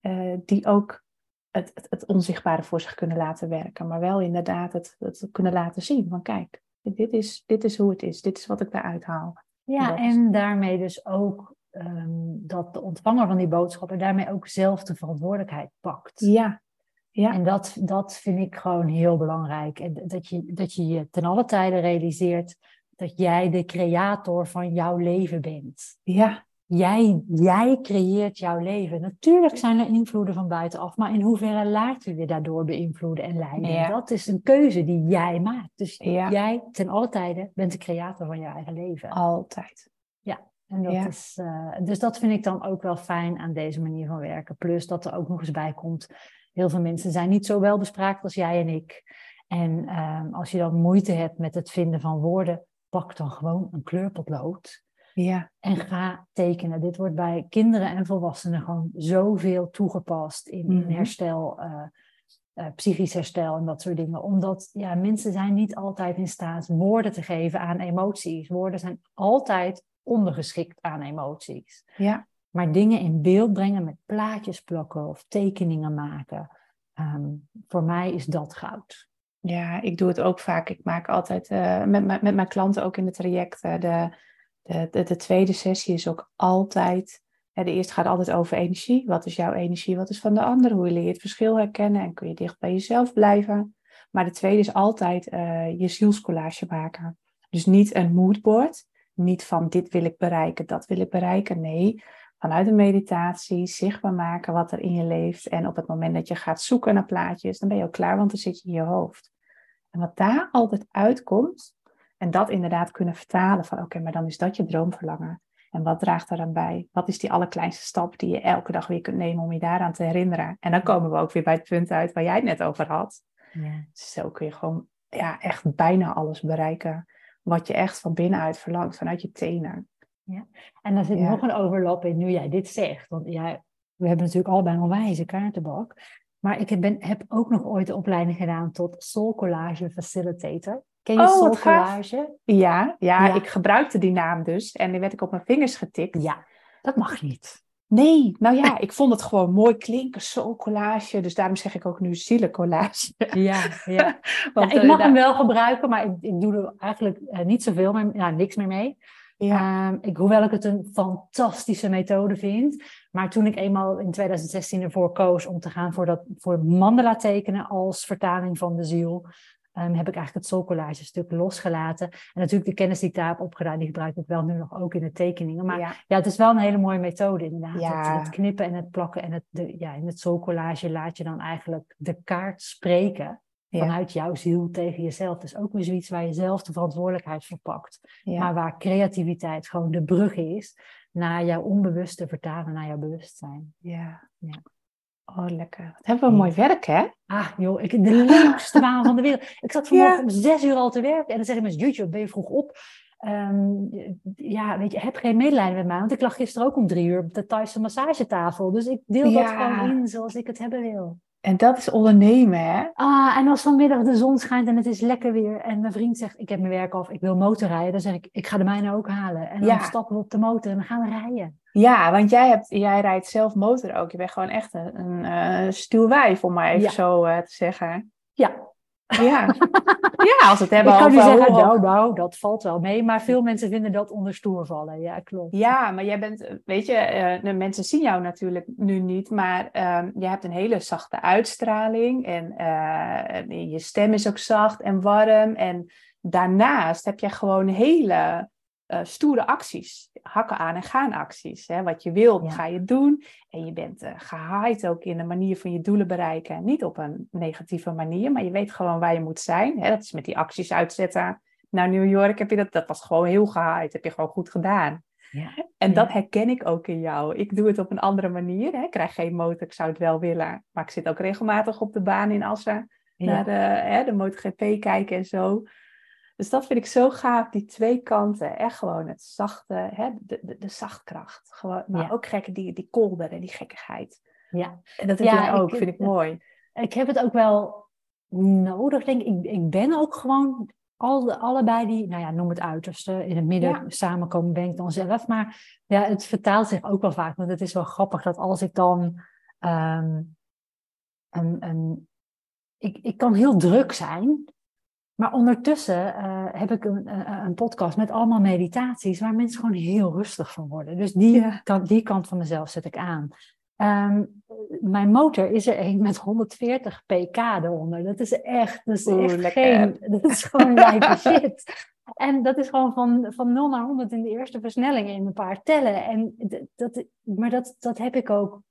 eh, die ook het, het, het, onzichtbare voor zich kunnen laten werken. Maar wel inderdaad het, het kunnen laten zien. Van kijk, dit is, dit is hoe het is. Dit is wat ik daaruit haal. Ja, en, daarmee dus ook ehm, dat de ontvanger van die boodschappen daarmee ook zelf de verantwoordelijkheid pakt. Ja. ja. En dat, dat vind ik gewoon heel belangrijk. En dat je, dat je je ten alle tijde realiseert dat jij de creator van jouw leven bent. Ja. Jij, jij creëert jouw leven. Natuurlijk zijn er invloeden van buitenaf, maar in hoeverre laat u je daardoor beïnvloeden en leiden? Dat is een keuze die jij maakt. Dus jij ten alle tijden bent de creator van je eigen leven. Altijd. Ja, en dat is, uh, dus dat vind ik dan ook wel fijn aan deze manier van werken. Plus dat er ook nog eens bij komt, heel veel mensen zijn niet zo wel bespraakt als jij en ik. En uh, als je dan moeite hebt met het vinden van woorden, pak dan gewoon een kleurpotlood ja. En ga tekenen. Dit wordt bij kinderen en volwassenen gewoon zoveel toegepast in, in mhm. herstel, uh, psychisch herstel en dat soort dingen. Omdat ja, mensen zijn niet altijd in staat woorden te geven aan emoties. Woorden zijn altijd ondergeschikt aan emoties. Ja. Maar dingen in beeld brengen met plaatjes plakken of tekeningen maken. Ehm, voor mij is dat goud. Ja, ik doe het ook vaak. Ik maak altijd uh, met, met mijn klanten ook in de trajecten de de, de, de, tweede sessie is ook altijd. De eerste gaat altijd over energie. Wat is jouw energie? Wat is van de ander? Hoe leer je het verschil herkennen? En kun je dicht bij jezelf blijven? Maar de tweede is altijd uh, je zielscollage maken. Dus niet een moodboard. Niet van dit wil ik bereiken, dat wil ik bereiken. Nee, vanuit een meditatie zichtbaar maken wat er in je leeft. En op het moment dat je gaat zoeken naar plaatjes, dan ben je ook klaar, want dan zit je in je hoofd. En wat daar altijd uitkomt, en dat inderdaad kunnen vertalen van oké, maar dan is dat je droomverlangen. En wat draagt daaraan bij? Wat is die allerkleinste stap die je elke dag weer kunt nemen om je daaraan te herinneren? En dan komen we ook weer bij het punt uit waar jij het net over had. Ja. Zo kun je gewoon ja, echt bijna alles bereiken wat je echt van binnenuit verlangt, vanuit je tenen. Ja. En dan zit nog een overlap in nu jij dit zegt. Want jij, we hebben natuurlijk allebei een wijze kaartenbak. Maar ik ben, heb ook nog ooit de opleiding gedaan tot Soul Collage Facilitator. Ken je oh, Collage? Ja, ja, ik gebruikte die naam dus. En die werd ik op mijn vingers getikt. Ja, dat mag niet. Nee, nou ja, ik vond het gewoon mooi klinken, Collage. Dus daarom zeg ik ook nu Collage. Ja, ja. Want, ik mag hem wel gebruiken, maar ik, ik doe er eigenlijk uh, niet zoveel, meer, ja, niks meer mee. Ja. Um, ik, hoewel ik het een fantastische methode vind. Maar toen ik eenmaal in 2016 ervoor koos om te gaan voor, dat, voor mandala tekenen als vertaling van de ziel, um, heb ik eigenlijk het soulcollage stuk losgelaten. En natuurlijk de kennis die ik daar heb opgedaan, die gebruik ik wel nu nog ook in de tekeningen. Maar ja, het is wel een hele mooie methode inderdaad. Ja. Het, knippen en het plakken en het, de, ja, in het soulcollage laat je dan eigenlijk de kaart spreken vanuit jouw ziel tegen jezelf. Dus ook weer zoiets waar je zelf de verantwoordelijkheid voor pakt. Maar waar creativiteit gewoon de brug is naar jouw onbewuste vertalen naar jouw bewustzijn. Ja. ja. Oh, lekker. Wat hebben we mooi werk, hè? Ah, joh, ik, de leukste baan van de wereld. Ik zat vanmorgen om zes uur al te werken en dan zeggen mensen, jutje, ben je vroeg op? Ehm, ja, weet je, heb geen medelijden met mij, want ik lag gisteren ook om drie uur op de Thaise massagetafel. Dus ik deel dat gewoon in zoals ik het hebben wil. En dat is ondernemen, hè? Ah, en als vanmiddag de zon schijnt en het is lekker weer en mijn vriend zegt, ik heb mijn werk af, ik wil motorrijden, dan zeg ik, ik ga de mijne ook halen. En dan stappen we op de motor en dan gaan we rijden. Ja, want jij, hebt, jij rijdt zelf motor ook. Je bent gewoon echt een, een uh, stuwwijf, om maar even zo uh, te zeggen. Ja. Ja. ja, als het hebben ik kan over... zeggen, nou, nou, dat valt wel mee. Maar veel mensen vinden dat onder stoer vallen. Ja, klopt. Ja, maar jij bent, weet je, uh, mensen zien jou natuurlijk nu niet. Maar uh, je hebt een hele zachte uitstraling. En je stem is ook zacht en warm. En daarnaast heb je gewoon hele uh, stoere acties. Hakken aan en gaan acties. Hè? Wat je wilt, ga je doen. En je bent uh, gehaaid ook in de manier van je doelen bereiken. Niet op een negatieve manier, maar je weet gewoon waar je moet zijn. Hè? Dat is met die acties uitzetten naar New York. Heb je dat, dat was gewoon heel gehaaid. Heb je gewoon goed gedaan. Ja. En dat herken ik ook in jou. Ik doe het op een andere manier. Hè? Ik krijg geen motor, ik zou het wel willen. Maar ik zit ook regelmatig op de baan in Assen. Naar de, hè, de MotoGP kijken en zo. Dus dat vind ik zo gaaf, die twee kanten. Echt gewoon het zachte, hè, de, de, de zachtkracht. Gewoon, maar ook gekke, die, die kolder en die gekkigheid. Ja. En dat heb ja, ook, vind ik mooi. Ik heb het ook wel nodig, denk ik. Ik ben ook gewoon al, allebei die, nou ja, noem het uiterste, in het midden samenkomen ben ik dan zelf. Maar ja, het vertaalt zich ook wel vaak. Want het is wel grappig dat als ik dan ehm, een, een, ik, ik kan heel druk zijn, maar ondertussen uh, heb ik een, een, podcast met allemaal meditaties waar mensen gewoon heel rustig van worden. Dus die, kant, die kant van mezelf zet ik aan. Um, mijn motor is er een met 140 pk eronder. Dat is echt, dat is echt geen, dat is gewoon lijpe shit. En dat is gewoon van, van 0 naar 100 in de eerste versnelling in een paar tellen. En dat, maar dat, dat heb ik ook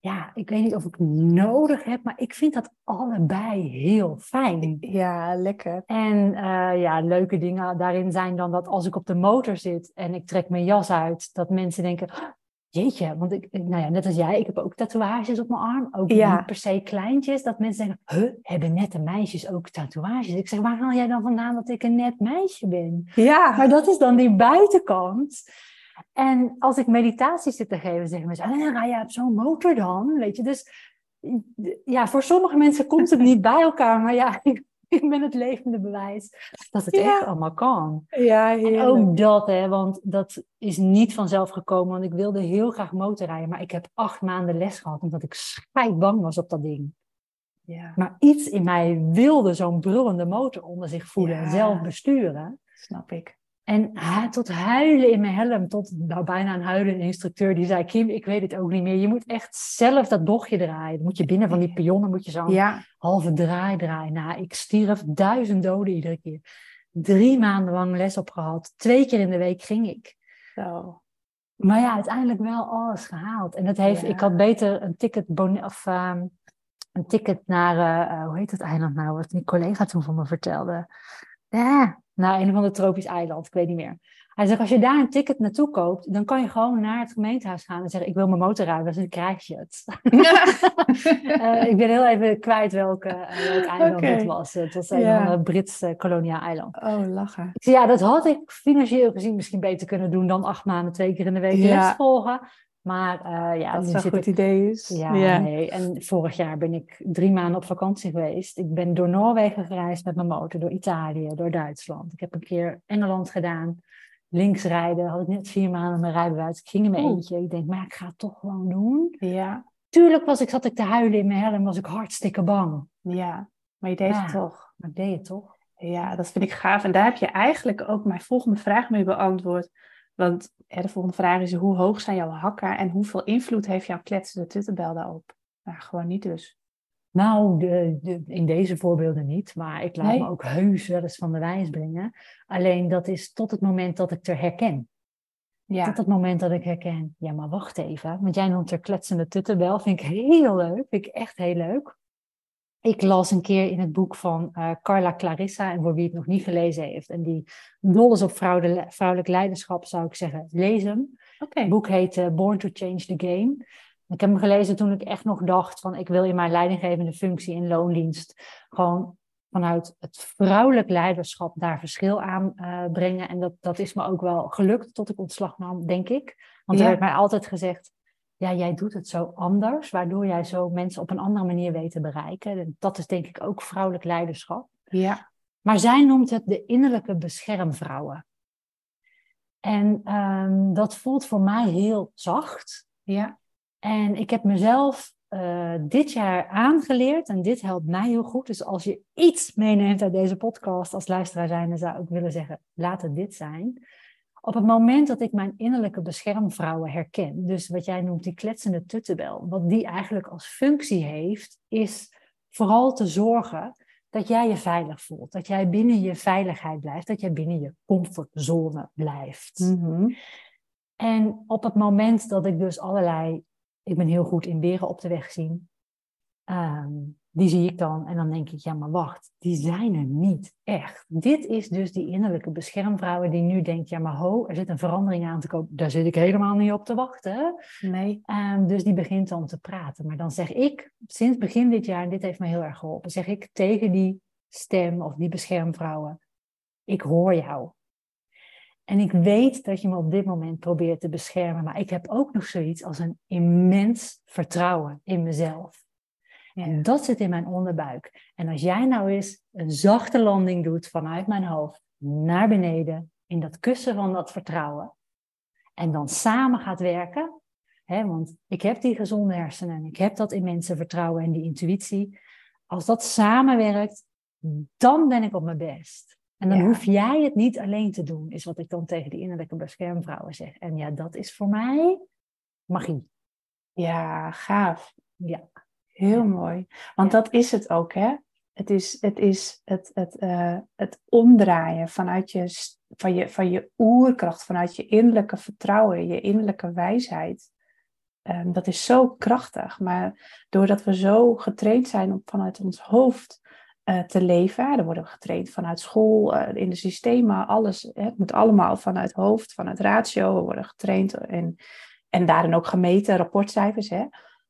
ja, ik weet niet of ik nodig heb, maar ik vind dat allebei heel fijn. Ja, lekker. En uh, ja, leuke dingen daarin zijn dan dat als ik op de motor zit en ik trek mijn jas uit, dat mensen denken, oh, jeetje, want ik, nou ja, net als jij, ik heb ook tatoeages op mijn arm, ook ja. niet per se kleintjes, dat mensen denken, huh, hebben nette meisjes ook tatoeages? Ik zeg, waar haal jij dan vandaan dat ik een net meisje ben? Ja. Maar dat is dan die buitenkant. En als ik meditaties zit te geven, zeggen mensen, en dan ga je op zo'n motor dan, weet je. Dus ja, voor sommige mensen komt het niet bij elkaar, maar ja, ik, ben het levende bewijs dat het echt allemaal kan. Ja, en ook dat, hè, want dat is niet vanzelf gekomen, want ik wilde heel graag motorrijden, maar ik heb acht maanden les gehad, omdat ik bang was op dat ding. Ja. Maar iets in mij wilde zo'n brullende motor onder zich voelen en zelf besturen. Snap ik. En tot huilen in mijn helm, tot nou, bijna een huilende instructeur die zei, Kim, ik weet het ook niet meer. Je moet echt zelf dat bochtje draaien. Dan moet je binnen van die pionnen, moet je zo'n halve draai draaien. Nou, ik stierf duizend doden iedere keer. Drie maanden lang les op gehad. Twee keer in de week ging ik. Zo. Maar ja, uiteindelijk wel alles gehaald. En dat heeft, ik had beter een ticket, of, um, een ticket naar, uh, hoe heet het eiland nou, wat die collega toen van me vertelde. Ja, naar een of ander tropisch eiland, ik weet niet meer. Hij zegt, als je daar een ticket naartoe koopt, dan kan je gewoon naar het gemeentehuis gaan en zeggen, ik wil mijn motor ruimen, dus dan krijg je het. uh, ik ben heel even kwijt welke, uh, welk eiland okay. het was. Het was een ja. van Britse koloniaal eiland. Oh, lachen. ja, dat had ik financieel gezien misschien beter kunnen doen dan acht maanden twee keer in de week les volgen. Maar uh, ja, dat is een goed idee is. Ja, nee. En vorig jaar ben ik drie maanden op vakantie geweest. Ik ben door Noorwegen gereisd met mijn motor, door Italië, door Duitsland. Ik heb een keer Engeland gedaan. Links rijden, had ik net vier maanden mijn rijbewijs. Ik ging in mijn eentje. Ik denk, maar ik ga het toch gewoon doen. Ja. Tuurlijk was ik, zat ik te huilen in mijn helm, was ik hartstikke bang. Ja, maar je deed het toch. Maar ik deed het toch. Ja, dat vind ik gaaf. En daar heb je eigenlijk ook mijn volgende vraag mee beantwoord. Want de volgende vraag is, hoe hoog zijn jouw hakken en hoeveel invloed heeft jouw kletsende tuttenbel daarop? Nou, gewoon niet dus. Nou, de, de, in deze voorbeelden niet, maar ik laat me ook heus wel eens van de wijs brengen. Alleen dat is tot het moment dat ik het er herken. Ja. Tot het moment dat ik herken, ja maar wacht even, want jij noemt er kletsende tuttenbel, vind ik heel leuk, vind ik echt heel leuk. Ik las een keer in het boek van uh, Carla Clarissa, en voor wie het nog niet gelezen heeft, en die dol is op vrouwelijk leiderschap, zou ik zeggen, lees hem. Het boek heet uh, Born to Change the Game. Ik heb hem gelezen toen ik echt nog dacht van ik wil in mijn leidinggevende functie in loondienst gewoon vanuit het vrouwelijk leiderschap daar verschil aan uh, brengen. En dat, dat is me ook wel gelukt tot ik ontslag nam, denk ik. Want er werd mij altijd gezegd, ja, jij doet het zo anders, waardoor jij zo mensen op een andere manier weet te bereiken. En dat is denk ik ook vrouwelijk leiderschap. Ja. Maar zij noemt het de innerlijke beschermvrouwen. En um, dat voelt voor mij heel zacht. Ja. En ik heb mezelf uh, dit jaar aangeleerd, en dit helpt mij heel goed. Dus als je iets meeneemt uit deze podcast als luisteraar zijn, dan zou ik willen zeggen, laat het dit zijn. Op het moment dat ik mijn innerlijke beschermvrouwen herken, dus wat jij noemt die kletsende tuttenbel, wat die eigenlijk als functie heeft, is vooral te zorgen dat jij je veilig voelt, dat jij binnen je veiligheid blijft, dat jij binnen je comfortzone blijft. Mm En op het moment dat ik dus allerlei, ik ben heel goed in beren op de weg zien, um, die zie ik dan en dan denk ik, ja maar wacht, die zijn er niet echt. Dit is dus die innerlijke beschermvrouwen die nu denkt, ja maar ho, er zit een verandering aan te komen. Daar zit ik helemaal niet op te wachten. Nee. Um, dus die begint dan te praten. Maar dan zeg ik, sinds begin dit jaar, en dit heeft me heel erg geholpen, zeg ik tegen die stem of die beschermvrouwen, ik hoor jou. En ik weet dat je me op dit moment probeert te beschermen, maar ik heb ook nog zoiets als een immens vertrouwen in mezelf. En dat zit in mijn onderbuik. En als jij nou eens een zachte landing doet vanuit mijn hoofd naar beneden, in dat kussen van dat vertrouwen, en dan samen gaat werken, Hè, want ik heb die gezonde hersenen, ik heb dat immense vertrouwen en die intuïtie. Als dat samenwerkt, dan ben ik op mijn best. En dan Ja. hoef jij het niet alleen te doen, is wat ik dan tegen die innerlijke beschermvrouwen zeg. En ja, dat is voor mij magie. Ja, gaaf. Ja, Heel mooi. Want dat is het ook, hè? Het is het, is het, het, eh, het omdraaien vanuit je, van, je, van je oerkracht, vanuit je innerlijke vertrouwen, je innerlijke wijsheid. Ehm, dat is zo krachtig. Maar doordat we zo getraind zijn om vanuit ons hoofd eh, te leven, dan worden we getraind vanuit school, eh, in de systemen, alles. Hè, het moet allemaal vanuit hoofd, vanuit ratio. We worden getraind en, en daarin ook gemeten, rapportcijfers. Hè?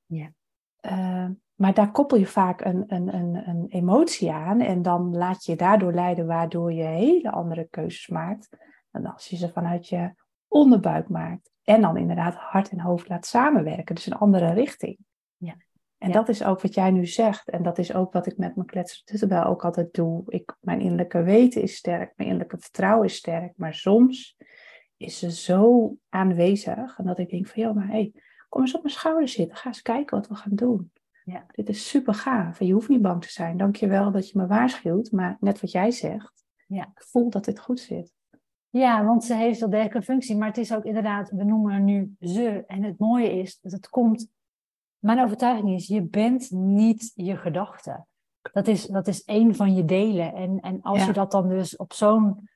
Ja. Eh, maar daar koppel je vaak een, een, een, een emotie aan en dan laat je je daardoor leiden, waardoor je hele andere keuzes maakt. Dan als je ze vanuit je onderbuik maakt. En dan inderdaad hart en hoofd laat samenwerken, dus een andere richting. Ja. En Ja. dat is ook wat jij nu zegt. En dat is ook wat ik met mijn kletser ook altijd doe. Ik, mijn innerlijke weten is sterk, mijn innerlijke vertrouwen is sterk. Maar soms is ze zo aanwezig. En dat ik denk van, ja, maar hé, hey, kom eens op mijn schouder zitten. Ga eens kijken wat we gaan doen. Ja. Dit is super gaaf. En je hoeft niet bang te zijn. Dank je wel dat je me waarschuwt. Maar net wat jij zegt, Ja. ik voel dat dit goed zit. Ja, want ze heeft wel degelijk een functie, maar het is ook inderdaad, we noemen haar nu ze. En het mooie is dat het komt, mijn overtuiging is, je bent niet je gedachte. Dat is, dat is één van je delen. En, en als Ja. je dat dan dus op zo'n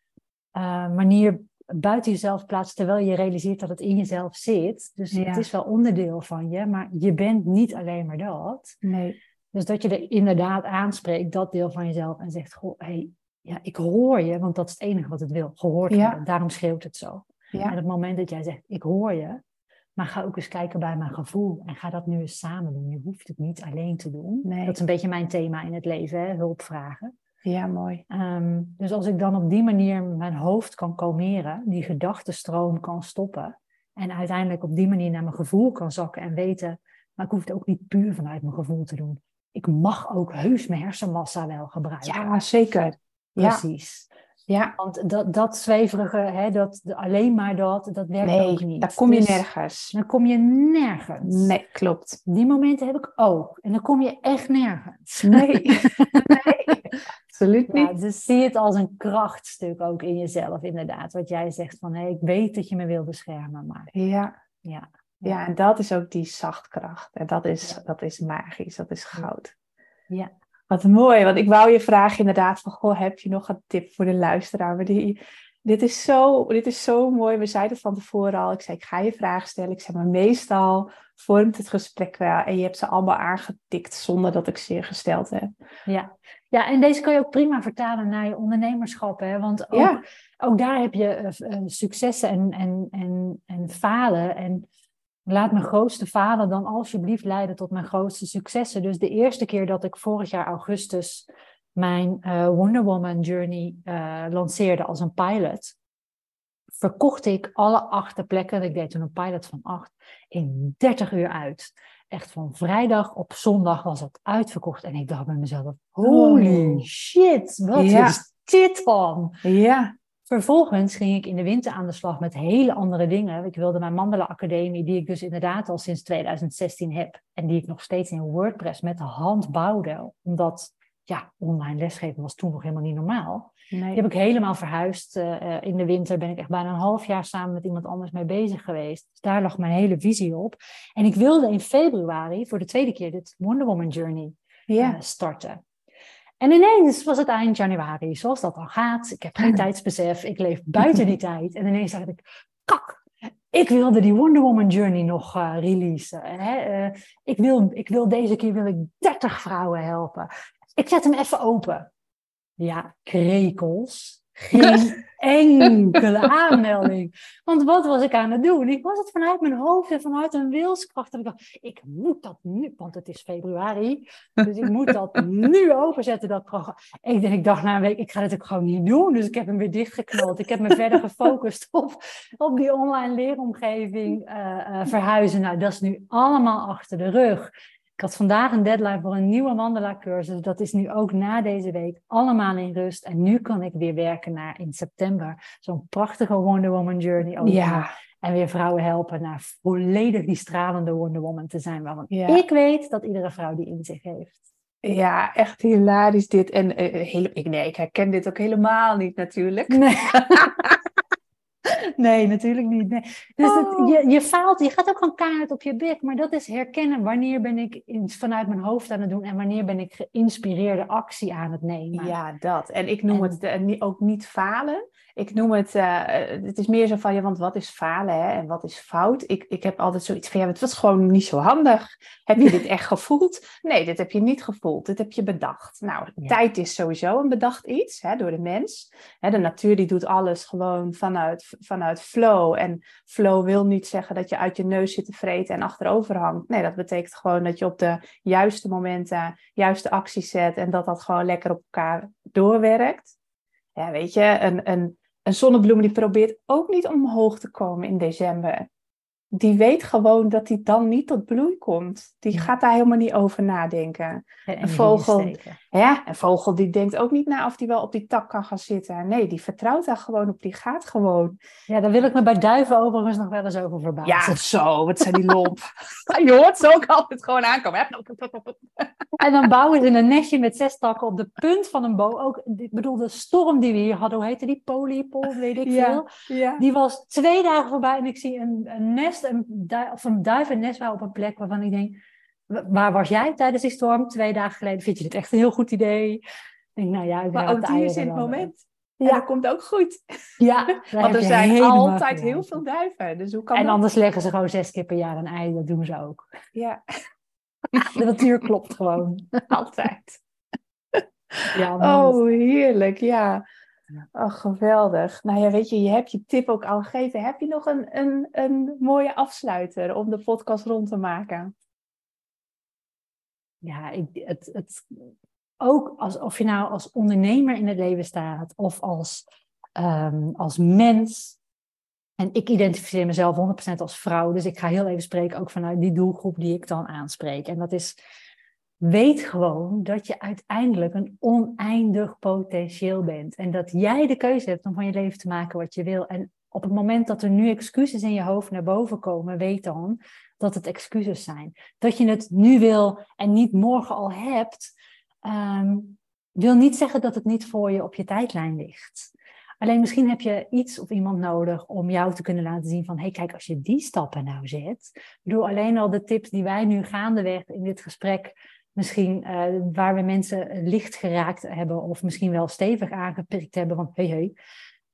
eh, manier buiten jezelf plaatst, terwijl je realiseert dat het in jezelf zit. Dus Ja. het is wel onderdeel van je, maar je bent niet alleen maar dat. Nee. Dus dat je er inderdaad aanspreekt, dat deel van jezelf, en zegt, goh, hey, ja, ik hoor je, want dat is het enige wat het wil, gehoord Ja. worden. Daarom schreeuwt het zo. En Ja. het moment dat jij zegt, ik hoor je, maar ga ook eens kijken bij mijn gevoel en ga dat nu eens samen doen. Je hoeft het niet alleen te doen. Nee. Dat is een beetje mijn thema in het leven, hè? hulp vragen. Ja, mooi. Ehm, dus als ik dan op die manier mijn hoofd kan kalmeren, die gedachtenstroom kan stoppen en uiteindelijk op die manier naar mijn gevoel kan zakken en weten, maar ik hoef het ook niet puur vanuit mijn gevoel te doen. Ik mag ook heus mijn hersenmassa wel gebruiken. Ja, zeker. Precies. ja. Want dat, dat zweverige, hè, dat, alleen maar dat, dat werkt ook niet. daar kom je Dus nergens. Dan kom je nergens. Nee, klopt. Die momenten heb ik ook. En dan kom je echt nergens. Nee, nee. Absoluut Ja, niet. dus zie het als een krachtstuk ook in jezelf, inderdaad. Wat jij zegt van, hé, ik weet dat je me wil beschermen, maar Ja, ja. ja, en dat is ook die zachtkracht. En dat is, Ja. dat is magisch, dat is goud. Ja. Wat mooi, want ik wou je vragen inderdaad van, goh, heb je nog een tip voor de luisteraar? Maar die, dit, is zo, dit is zo mooi. We zeiden het van tevoren al. Ik zei, ik ga je vragen stellen. Ik zei, maar meestal vormt het gesprek wel. En je hebt ze allemaal aangetikt zonder dat ik ze je gesteld heb. Ja. ja, en deze kan je ook prima vertalen naar je ondernemerschap. Hè? Want ook, Ja. ook daar heb je eh, eh, successen en, en, en, en falen. En laat mijn grootste falen dan alsjeblieft leiden tot mijn grootste successen. Dus de eerste keer dat ik vorig jaar augustus mijn eh, Wonder Woman Journey lanceerde als een pilot, verkocht ik alle acht plekken, ik deed toen een pilot van acht, in 30 uur uit. Echt van vrijdag op zondag was het uitverkocht. En ik dacht bij mezelf, holy Oh. shit, wat Ja. is dit dan? Ja, Vervolgens ging ik in de winter aan de slag met hele andere dingen. Ik wilde mijn Mandala Academie, die ik dus inderdaad al sinds 2016 heb. En die ik nog steeds in WordPress met de hand bouwde. Omdat, ja, online lesgeven was toen nog helemaal niet normaal. Nee. Die heb ik helemaal verhuisd. Eh, eh, in de winter ben ik echt bijna een half jaar samen met iemand anders mee bezig geweest. Dus daar lag mijn hele visie op. En ik wilde in februari voor de tweede keer dit Wonder Woman Journey eh, starten. En ineens was het eind januari, zoals dat dan gaat. Ik heb geen tijdsbesef, ik leef buiten die tijd. En ineens dacht ik, kak, ik wilde die Wonder Woman Journey nog eh releasen. Hè? Ik, wil, ik wil deze keer wil ik 30 vrouwen helpen. Ik zet hem even open. Ja, krekels. Geen enkele aanmelding. Want wat was ik aan het doen? Ik was het vanuit mijn hoofd en vanuit een wilskracht. Dat ik dacht, ik moet dat nu, want het is februari. Dus ik moet dat nu openzetten, dat programma. Ik, denk, ik dacht na een week, ik ga dit ook gewoon niet doen. Dus ik heb hem weer dichtgeknald. Ik heb me verder gefocust op, op die online leeromgeving eh, eh, verhuizen. Nou, dat is nu allemaal achter de rug. Ik had vandaag een deadline voor een nieuwe Mandala-cursus. Dat is nu ook na deze week allemaal in rust. En nu kan ik weer werken naar in september zo'n prachtige Wonder Woman Journey. Over. Ja, En weer vrouwen helpen naar volledig die stralende Wonder Woman te zijn. Want Ja. ik weet dat iedere vrouw die in zich heeft. Ja, echt hilarisch dit. En eh, hele, ik, nee, ik herken dit ook helemaal niet natuurlijk. Nee. nee, natuurlijk niet. Nee. Dus het- Oh. je, je faalt, je gaat ook gewoon keihard op je bek. Maar dat is herkennen. Wanneer ben ik in, vanuit mijn hoofd aan het doen en wanneer ben ik geïnspireerde actie aan het nemen. Ja, dat. En ik noem En- het ook niet falen. Ik noem het, eh, eh, het is meer zo van, ja, want wat is falen hè? en wat is fout? Ik, ik heb altijd zoiets van, ja, het was gewoon niet zo handig. Heb je dit echt gevoeld? Nee, dit heb je niet gevoeld. Dit heb je bedacht. Nou, Ja. tijd is sowieso een bedacht iets hè, door de mens. Hè, de natuur die doet alles gewoon vanuit, vanuit flow. En flow wil niet zeggen dat je uit je neus zit te vreten en achterover hangt. Nee, dat betekent gewoon dat je op de juiste momenten juiste acties zet en dat dat gewoon lekker op elkaar doorwerkt. Ja, weet je, een, een, een zonnebloem die probeert ook niet omhoog te komen in december. Die weet gewoon dat die dan niet tot bloei komt. Die gaat daar helemaal niet over nadenken. En Een vogel. Ja, een vogel die denkt ook niet na of die wel op die tak kan gaan zitten. Nee, die vertrouwt daar gewoon op. Die gaat gewoon. Ja, daar wil ik me bij duiven overigens nog wel eens over verbazen. Ja, zo, wat zijn die lomp. je hoort ze ook altijd gewoon aankomen. En dan bouwen ze een nestje met zes takken op de punt van een boom. Ook, ik bedoel, de storm die we hier hadden, hoe heette die? Polypol, weet ik Ja. veel. Ja. Die was twee dagen voorbij en ik zie een, een nest, een du- of een duif en nest op een plek waarvan ik denk, "Wa- waar was jij tijdens die storm twee dagen geleden? Vind je dit echt een heel goed idee? Ik denk, nou ja, ik Maar ook die is in het wel moment. En Ja, dat komt ook goed. ja Want er zijn altijd heel veel duiven. Dus hoe kan En dat? anders leggen ze gewoon zes keer per jaar een ei, dat doen ze ook. Ja, De natuur klopt gewoon. altijd. Ja. Oh, heerlijk. Ja. Ja. Oh, geweldig. Nou ja, weet je, je hebt je tip ook al gegeven. Heb je nog een, een, een mooie afsluiter om de podcast rond te maken? Ja, ik, het, het, ook als, of je nou als ondernemer in het leven staat of als, ehm, als mens. En ik identificeer mezelf 100% als vrouw, dus ik ga heel even spreken ook vanuit die doelgroep die ik dan aanspreek. En dat is, weet gewoon dat je uiteindelijk een oneindig potentieel bent. En dat jij de keuze hebt om van je leven te maken wat je wil. En op het moment dat er nu excuses in je hoofd naar boven komen, weet dan dat het excuses zijn. Dat je het nu wil en niet morgen al hebt, ehm, wil niet zeggen dat het niet voor je op je tijdlijn ligt. Alleen misschien heb je iets of iemand nodig om jou te kunnen laten zien van, hé hey, kijk, als je die stappen nou zet, bedoel alleen al de tips die wij nu gaandeweg in dit gesprek misschien eh, waar we mensen licht geraakt hebben of misschien wel stevig aangeprikt hebben van, hé hey, hé,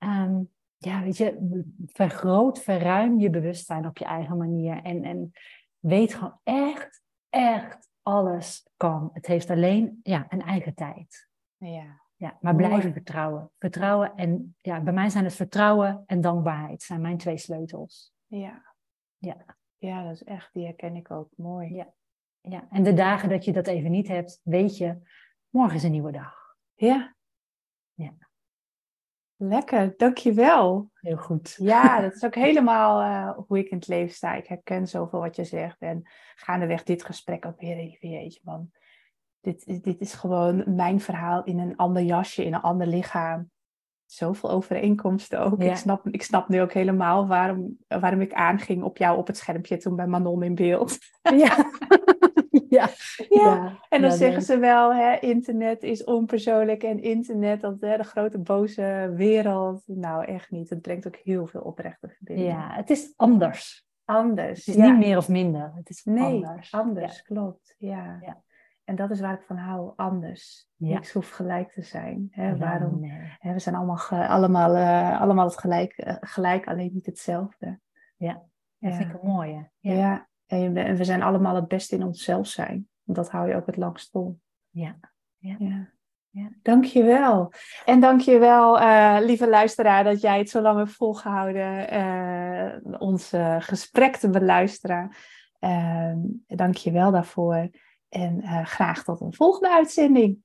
Ehm, ja, weet je, vergroot, verruim je bewustzijn op je eigen manier. En, en weet gewoon echt, echt alles kan. Het heeft alleen ja, een eigen tijd. Ja. Ja, maar blijven vertrouwen. Vertrouwen en ja, bij mij zijn het vertrouwen en dankbaarheid zijn mijn twee sleutels. Ja. Ja. Ja, dat is echt, die herken ik ook. Mooi. Ja. Ja, en de dagen dat je dat even niet hebt, weet je, morgen is een nieuwe dag. Ja. Ja. Lekker, dankjewel. Heel goed. Ja, dat is ook helemaal eh, hoe ik in het leven sta. Ik herken zoveel wat je zegt. En gaandeweg dit gesprek ook weer even, jeetje man. Dit, is- dit is gewoon mijn verhaal in een ander jasje, in een ander lichaam. Zoveel overeenkomsten ook. Ja. Ik, snap, ik snap nu ook helemaal waarom, waarom ik aanging op jou op het schermpje toen bij Manon in beeld. Ja. ja. Ja. En dan zeggen ze wel, hè, internet is onpersoonlijk en internet, dat, hè, de grote boze wereld. Nou, echt niet. Het brengt ook heel veel oprechte verbinding. Ja, het is anders. Anders. Het is ja. niet meer of minder. Het is Nee, anders. anders, klopt. Ja. Ja. En dat is waar ik van hou, anders. Ja. Niks hoeft gelijk te zijn. Hè? Waarom? nee. Hè, we zijn allemaal, allemaal, eh, allemaal het gelijk, eh, gelijk, alleen niet hetzelfde. Ja, Ja. dat vind ik een mooie. Ja. Ja. En, we zijn allemaal het beste in onszelf zijn. Want dat hou je ook het langst vol. Ja. Ja. Ja. Ja. Dankjewel. En dankjewel, eh lieve luisteraar, dat jij het zo lang hebt volgehouden eh ons eh, gesprek te beluisteren. Uh, dankjewel daarvoor. En graag tot een volgende uitzending.